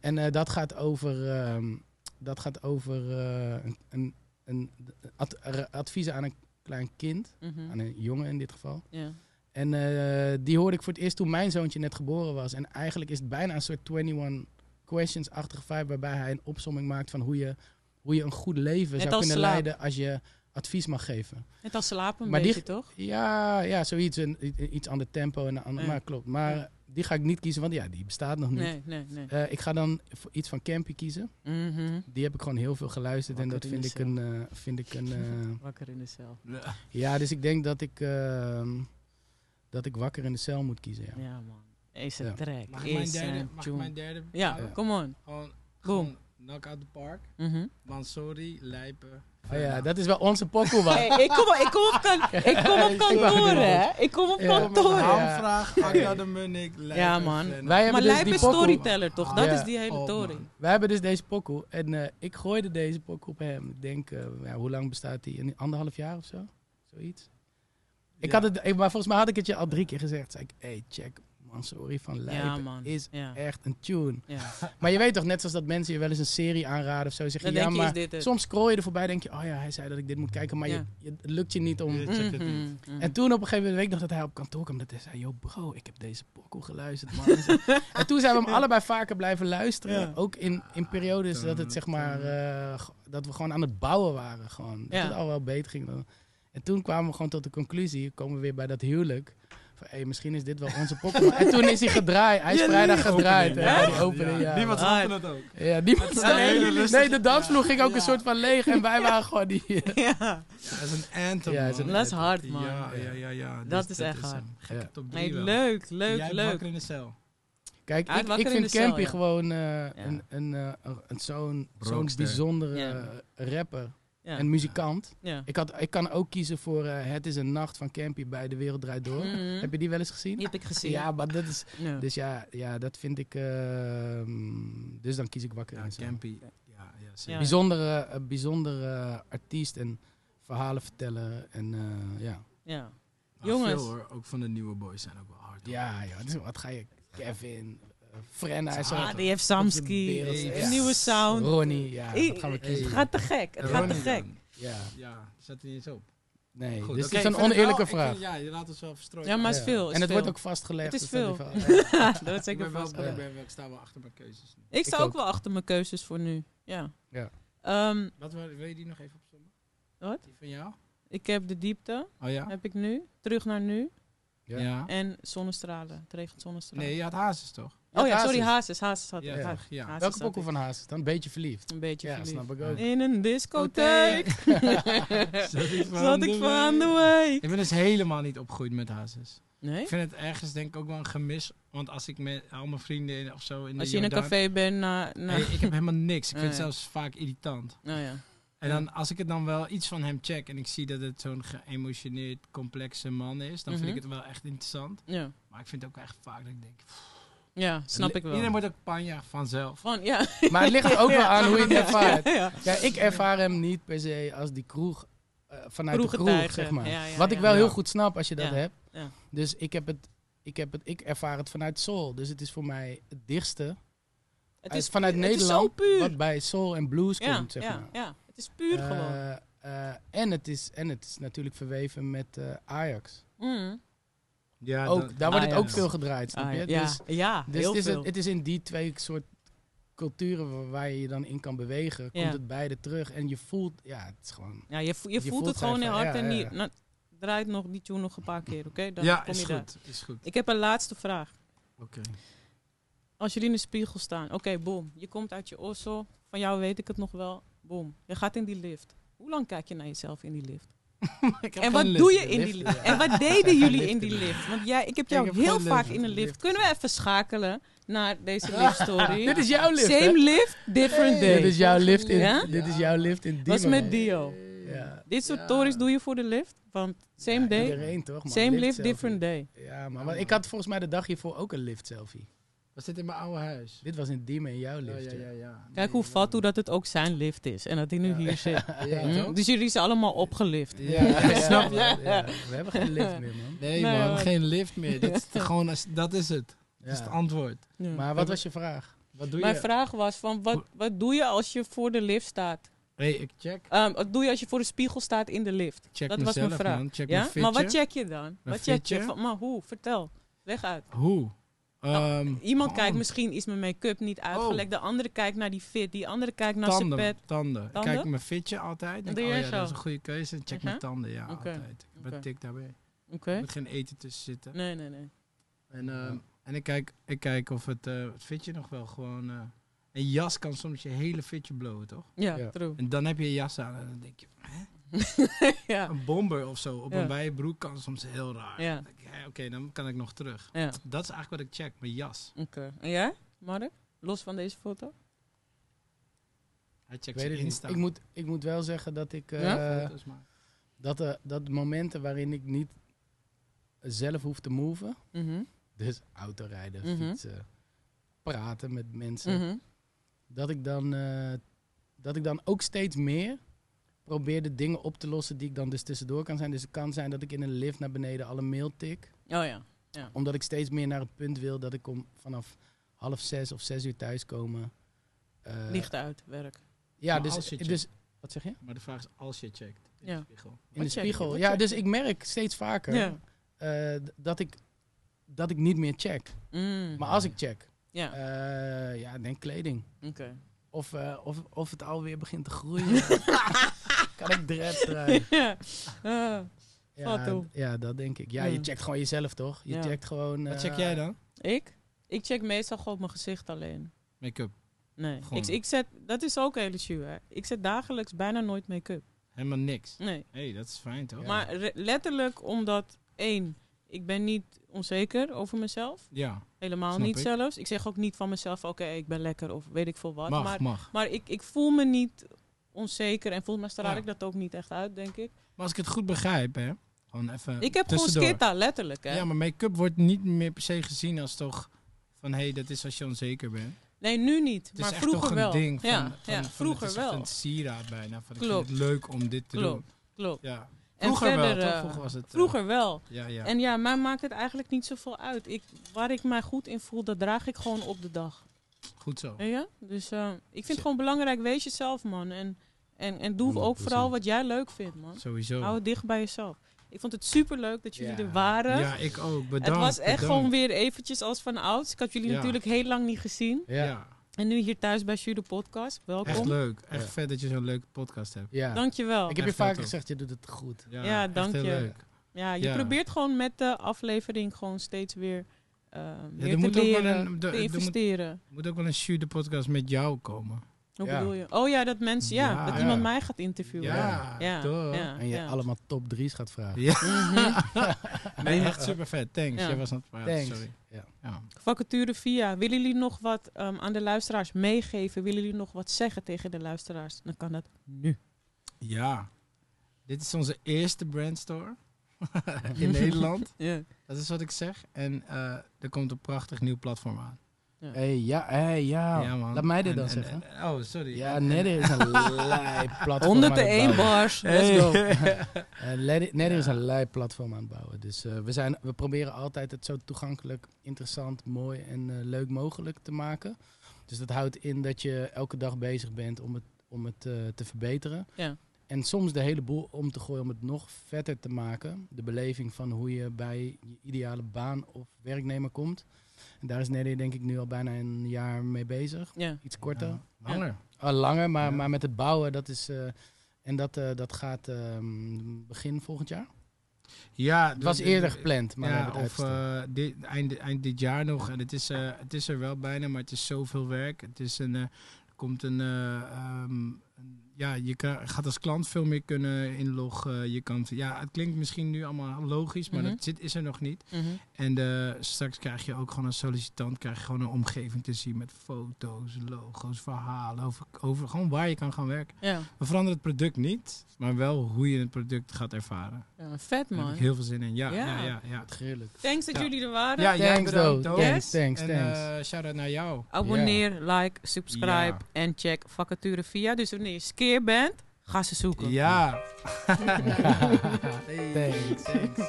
En eh, dat gaat over, ehm, dat gaat over eh, een, een, een ad- adviezen aan een klein kind, Mhm. aan een jongen in dit geval. Ja. En eh, die hoorde ik voor het eerst toen mijn zoontje net geboren was. En eigenlijk is het bijna een soort 21 questions-achtige vibe... waarbij hij een opsomming maakt van hoe je, hoe je een goed leven Net zou kunnen slaap. leiden... als je advies mag geven. Net als slapen een Maar die- beetje, toch? Ja, ja zoiets. Een, iets ander tempo. En Ja. Maar klopt. Maar die ga ik niet kiezen, want ja, die bestaat nog niet. Nee, nee, nee. Eh, ik ga dan voor iets van Campy kiezen. Mhm. Die heb ik gewoon heel veel geluisterd. en dat in vind de ik, een, eh, vind ik een... eh, Wakker in de cel. ja, dus ik denk dat ik... dat ik wakker in de cel moet kiezen. Ja. Ja, man. Is een Ja. track. Mag ik mijn derde? Mag mijn derde? Ja, bepalen? come on. Gewoon, gewoon knock out the park. Mhm. Mansori, Lijpen. Oh ja, dat is wel onze pokoe, man. Hey, ik, kom, ik kom op, kan, ik kom op kantoor, hè? Ik kom op Ja. kantoor. Ja. Hamvraag, Agda de Munnik, Lijpen. Ja, man. Wij hebben Maar dus Lijp die is storyteller, toch? Dat Ja. is die hele Oh, story. man. Wij hebben dus deze pokoe. En eh, ik gooide deze pokoe op hem. Ik denk, eh, ja, hoe lang bestaat die? Een anderhalf jaar of zo? Zoiets. Ik Ja. had het, ik, maar volgens mij had ik het je al drie keer gezegd. Zei ik, hey, check, Mansouri van Lijp Ja, man. is Ja. echt een tune. Ja. Maar je weet toch, net zoals dat mensen je wel eens een serie aanraden of zo. Zeg je, ja, maar dit soms scroll je er voorbij denk je, oh ja, hij zei dat ik dit moet kijken. Maar Ja. je, je, het lukt je niet om... Ja. check het Mhm, niet. mhm. En toen op een gegeven moment, weet ik nog dat hij op kantoor kwam. Dat hij zei, yo bro, ik heb deze pokoe geluisterd, man. en toen zijn we hem allebei vaker blijven luisteren. Ja. Ook in, in periodes dat het zeg maar, eh, dat we gewoon aan het bouwen waren. Gewoon. Dat Ja. het al wel beter ging. Dan. En toen kwamen we gewoon tot de conclusie, komen we weer bij dat huwelijk. Van, hey, misschien is dit wel onze pokoe. en toen is hij gedraaid. Hij is Ja, vrijdag gedraaid. opening. hè, die opening, ja. Niemand man. snapte het ook. Ja, niemand is Nee, rustige- de dansvloer ging ook Ja. een soort van leeg. En wij waren gewoon die... Ja. Ja, dat is een anthem, Ja, is een- Dat is hard, man. Ja, ja, ja. ja. Dat Dus is echt hard. hem. Gekke Ja. top drie Nee, wel. leuk, leuk, Jij leuk. in de cel. Kijk, ik, ik in vind Campy ja. gewoon eh, een, een, eh, een, zo'n zo'n bijzondere rapper Ja. en muzikant. ja. Ik, had, ik kan ook kiezen voor eh, Het is een nacht van Campy bij De Wereld Draait Door. Mhm. Heb je die wel eens gezien? Die heb ik gezien. Ja, maar dat is... Ja. Dus ja, ja dat vind ik... ehm, dus dan kies ik Wakker Ja. Campy. Ja, ja. Bijzondere, eh, bijzondere artiest en verhalen vertellen. En eh, ja. ja. Maar Jongens. Veel, hoor. Ook van de nieuwe boys zijn ook wel hard. Ja, ja, dus wat ga je... Kevin, Frenna, is Ah, Ah, die heeft Samski. Een nieuwe sound. Ronnie, ja, I- wat gaan we Het kiezen? gaat te gek. Het gaat te gek. Ja, Ja, zet er niet eens op. nee, Goed, dus het is een het oneerlijke wel- vraag. vind- ja, je laat het wel verstrooien. Ja, maar het is veel. en het veel. wordt ook vastgelegd. Het is dus dat veel. die van- Ja, dat is zeker wel, vast. ik, sta wel achter mijn keuzes. nu. Ik sta Ik ook ook. wel achter mijn keuzes voor nu. Ja. Ja. Ehm, Wat wil, wil je die nog even opzommen? Wat? Die van jou? ik heb de diepte, Oh ja? heb ik nu. Terug naar nu. Ja. Ja. En zonnestralen. Het regent zonnestralen. Nee, je had hazes toch? Oh ja, Hazes. sorry, Hazes. Hazes had Ja? Ja. Hazes Welke pokoe van Haas? Dan een beetje verliefd. Een beetje Ja, verliefd. snap ik ook. In een discotheek. Zat ik van de van de week. week. Ik ben dus helemaal niet opgegroeid met hazes. Nee? Ik vind het ergens denk ik ook wel een gemis. Want als ik met al mijn vrienden of zo in de Als je in een café bent na... na Hey, ik heb helemaal niks. Ik vind het Nee. zelfs vaak irritant. nou ja. En dan, als ik het dan wel iets van hem check en ik zie dat het zo'n geëmotioneerd, complexe man is, dan vind Mhm. ik het wel echt interessant. Ja. Maar ik vind het ook echt vaak dat ik denk... ja, snap ik wel. Iedereen wordt ook panja vanzelf. Van, ja. Maar het ligt er ook wel aan hoe je het ervaart. Ja. Ja, ik ervaar hem niet per se als die kroeg, eh, vanuit de kroeg, zeg maar. Ja, ja, Wat ik ja. wel heel goed snap als je dat Ja. hebt. Ja. Dus ik heb het, ik heb het, ik ervaar het vanuit soul. Dus het is voor mij het dichtste Het is vanuit het is Nederland zo puur. wat bij soul en blues ja, komt, zeg ja, maar. ja, het is puur Eh, gewoon. eh, en, het is, en het is natuurlijk verweven met eh, Ajax. Mm. Ja, ook, daar wordt het Ajax. ook veel gedraaid, snap Ah, je? ja, Dus, ja, dus heel het, is, veel. het, het is in die twee soort culturen waar- waar je je dan in kan bewegen, Ja. komt het beide terug. En je voelt, ja, het is gewoon... ja, je, vo- je, je voelt voelt het gewoon heel hard ja, en die, ja. nou, draait nog die tune nog een paar keer, oké? Dan ja, kom is je daar. goed. Is goed. Ik heb een laatste vraag. Oké. Als jullie in de spiegel staan, oké, boom. Je komt uit je osso, van jou weet ik het nog wel, boom. Je gaat in die lift. Hoe lang kijk je naar jezelf in die lift? En wat lift. doe je in Lift, die lift? ja. En wat deden jullie in die lift? Want jij, ik heb Ik jou heb heel vaak in een lift. Kunnen we even schakelen naar deze lift story? Dit is jouw lift, hè? Same lift, different day. Dit is jouw lift in, Ja? dit is jouw lift in Was met Dio. Ja. Dit soort stories doe je voor de lift? Want same day, Iedereen toch? man. same lift, different day. Ja, maar ik had volgens mij de dag hiervoor ook een lift selfie. Was dit in mijn oude huis? Dit was in Diemen in jouw Ja, lift. ja, ja. ja, ja. Kijk hoe fat hoe dat het ook zijn lift is. En dat hij nu Ja. hier zit. Ja, Hm? Dus jullie zijn allemaal opgelift. Ja, Ja, snap je? ja, ja. We hebben geen lift meer, man. Nee, Nee, man, man. geen lift meer. Dat is, gewoon, als- dat is het. Dat is het antwoord. Ja. Maar wat was je vraag? Wat doe Mijn je? vraag was van, wat, wat doe je als je voor de lift staat? Hey, ik check. Ehm, wat doe je als je voor de spiegel staat in de lift? Check dat was mijn vraag. man. Check ja? mijn Maar wat check je dan? Wat check je? fitje. Maar hoe? Vertel. Leg uit. Hoe? Ehm, Iemand oh, kijkt misschien is mijn make-up niet uitgelekt. De andere kijkt naar die fit. Die andere kijkt naar zijn tanden, pet. tanden. Ik Tanden? Kijk mijn fitje altijd. Denk, doe oh dat is een goede keuze. En check mijn Mhm. tanden, ja, altijd. Ik ben tik daarbij. Oké. Er moet geen eten tussen zitten. Nee, nee, nee. En, ehm, en ik, kijk, ik kijk of het, eh, het fitje nog wel gewoon... eh, een jas kan soms je hele fitje blowen, toch? Ja, Ja. true. En dan heb je een jas aan en dan denk je... Hè? ja. Een bomber of zo op Ja. een wijde broek kan soms heel raar. Ja. Hè, Oké, dan kan ik nog terug. ja. Dat is eigenlijk wat ik check, mijn jas. Oké. En jij, Mark? Los van deze foto? Hij Ik checkt zijn. Insta. Ik moet, ik moet wel zeggen dat ik... Ja? eh, dat, eh, dat momenten waarin ik niet zelf hoef te moven... Mhm. Dus autorijden, Mhm. fietsen, praten met mensen. Mhm. Dat, ik dan, eh, dat ik dan ook steeds meer probeer de dingen op te lossen die ik dan dus tussendoor kan zijn. Dus het kan zijn dat ik in een lift naar beneden alle mail tik. Oh ja. Omdat ik steeds meer naar het punt wil dat ik om vanaf half zes of zes uur thuiskomen. eh, Licht uit, werk. Ja, Maar dus, als je dus... Wat zeg je? Maar de vraag is als je checkt in Ja. de spiegel. In Wat de spiegel. Ja, dus ik merk steeds vaker Ja. eh, dat, ik, dat ik niet meer check. Mm. Maar als ik check, Ja, eh ja, denk kleding. oké. Of, eh, of, of het alweer begint te groeien. kan ik dread draaien. ja. Wat Ja, ja, dat denk ik. Ja, je checkt gewoon jezelf, toch? Je Ja. checkt gewoon... Wat eh, check jij dan? ik? Ik check meestal gewoon mijn gezicht alleen. Make-up. Nee. Gewoon. Ik, ik zet, dat is ook hele issue, hè. Ik zet dagelijks bijna nooit make-up. Helemaal niks. Nee. Hé, hey, dat is fijn toch? Ja. Maar letterlijk omdat, één, ik ben niet onzeker over mezelf. Ja, Helemaal niet ik. zelfs. Ik zeg ook niet van mezelf, oké, ik ben lekker of weet ik veel wat. mag, maar mag. maar ik, ik voel me niet onzeker en volgens mij straal Ja. ik dat ook niet echt uit, denk ik. Maar als ik het goed begrijp, hè. Gewoon even Ik heb gewoon tussendoor. skitta, letterlijk, hè. Ja, maar make-up wordt niet meer per se gezien als toch van hé, hey, dat is als je onzeker bent. Nee, nu niet. Het is maar echt vroeger toch een wel. ding van, ja, van, ja van- vroeger het is wel. echt een sieraad bijna. Van, ik Klopt. vind het leuk om dit te Klopt. doen. Klopt. Ja. En Vroeger verder, wel, toch? eh, Vroeger was het... eh, Vroeger wel. ja, ja. En ja, mij maakt het eigenlijk niet zoveel uit. Ik, waar ik mij goed in voel, dat draag ik gewoon op de dag. Goed zo. Je? Dus eh, ik vind het gewoon belangrijk, wees jezelf, man. En, en, en doe ook 100%. vooral wat jij leuk vindt, man. Sowieso. Hou het dicht bij jezelf. Ik vond het super leuk dat jullie Ja. er waren. Ja, ik ook. Bedankt. het was echt bedankt. gewoon weer eventjes als van ouds. Ik had jullie Ja. natuurlijk heel lang niet gezien. Ja. Ja. En nu hier thuis bij Jude Podcast. Welkom. Echt leuk. Echt Ja. vet dat je zo'n leuke podcast hebt. ja. Dankjewel. Ik heb je Echt vaker gezegd, je doet het goed. Ja, Ja, dank heel je. leuk. Ja, je Ja. probeert gewoon met de aflevering gewoon steeds weer meer er te moet ook wel leren, een- te moet- investeren. Er moet ook wel een shoot de podcast met jou komen. Hoe Ja. bedoel je? Oh ja, dat mensen, ja, Ja. dat Ja. iemand mij gaat interviewen. Ja, ja, En je ja. allemaal top 3's gaat vragen. Ja. Mhm. Nee, echt super vet. Thanks. Ja. Jij was aan het praten, Thanks. sorry. Ja. Ja. Vacature via. Willen jullie nog wat ehm, aan de luisteraars meegeven? Willen jullie nog wat zeggen tegen de luisteraars? Dan kan dat nu. ja. Dit is onze eerste brandstore in Nederland. Ja. Dat is wat ik zeg. En eh, er komt een prachtig nieuw platform aan. Hey, ja, hey, ja. man. Laat mij dit En- dan en- zeggen. en- oh, sorry. ja, Nether is een lijp platform 100 aan het 1 bouwen. bars. Let's Hey. go. Eh, Nether is een lijp platform aan het bouwen. Dus eh, we, zijn, we proberen altijd het zo toegankelijk, interessant, mooi en eh, leuk mogelijk te maken. Dus dat houdt in dat je elke dag bezig bent om het, om het eh, te verbeteren. Ja. En soms de hele boel om te gooien om het nog vetter te maken. De beleving van hoe je bij je ideale baan of werknemer komt. En daar is Nether denk ik nu al bijna een jaar mee bezig. Ja. Iets korter. Ja, langer. Ah, langer, maar, Ja. maar met het bouwen, dat is... eh, en dat, eh, dat gaat ehm, begin volgend jaar. Ja, Het was de- eerder de- gepland, maar ja, of eh, dit, eind, eind dit jaar nog. En het is, eh, het is er wel bijna, maar het is zoveel werk. Het is een, er komt een, eh, ehm, een- ja, je kan, gaat als klant veel meer kunnen inloggen. Je kan, ja, het klinkt misschien nu allemaal logisch, maar Mhm. dat zit, is er nog niet. Mhm. En eh, straks krijg je ook gewoon als sollicitant krijg je gewoon een omgeving te zien met foto's, logo's, verhalen over, over gewoon waar je kan gaan werken. Ja. We veranderen het product niet, maar wel hoe je het product gaat ervaren. ja, vet Daar heb man. ik heel veel zin in. Ja, Ja. ja, ja. ja. Gruwelijk. Thanks dat Ja. jullie er waren. Ja, jij Thanks, bedankt though. Thanks, thanks, En thanks. eh, shout-out naar jou. Abonneer, like, subscribe en check vacature via. Dus wanneer je skeer bent, ga ze zoeken. Ja. Thanks. thanks.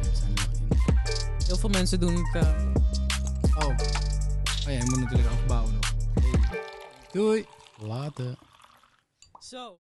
We zijn nog in. Heel veel mensen doen het. eh, Oh. oh ja, je moet natuurlijk afbouwen nog. Doei. Later. zo.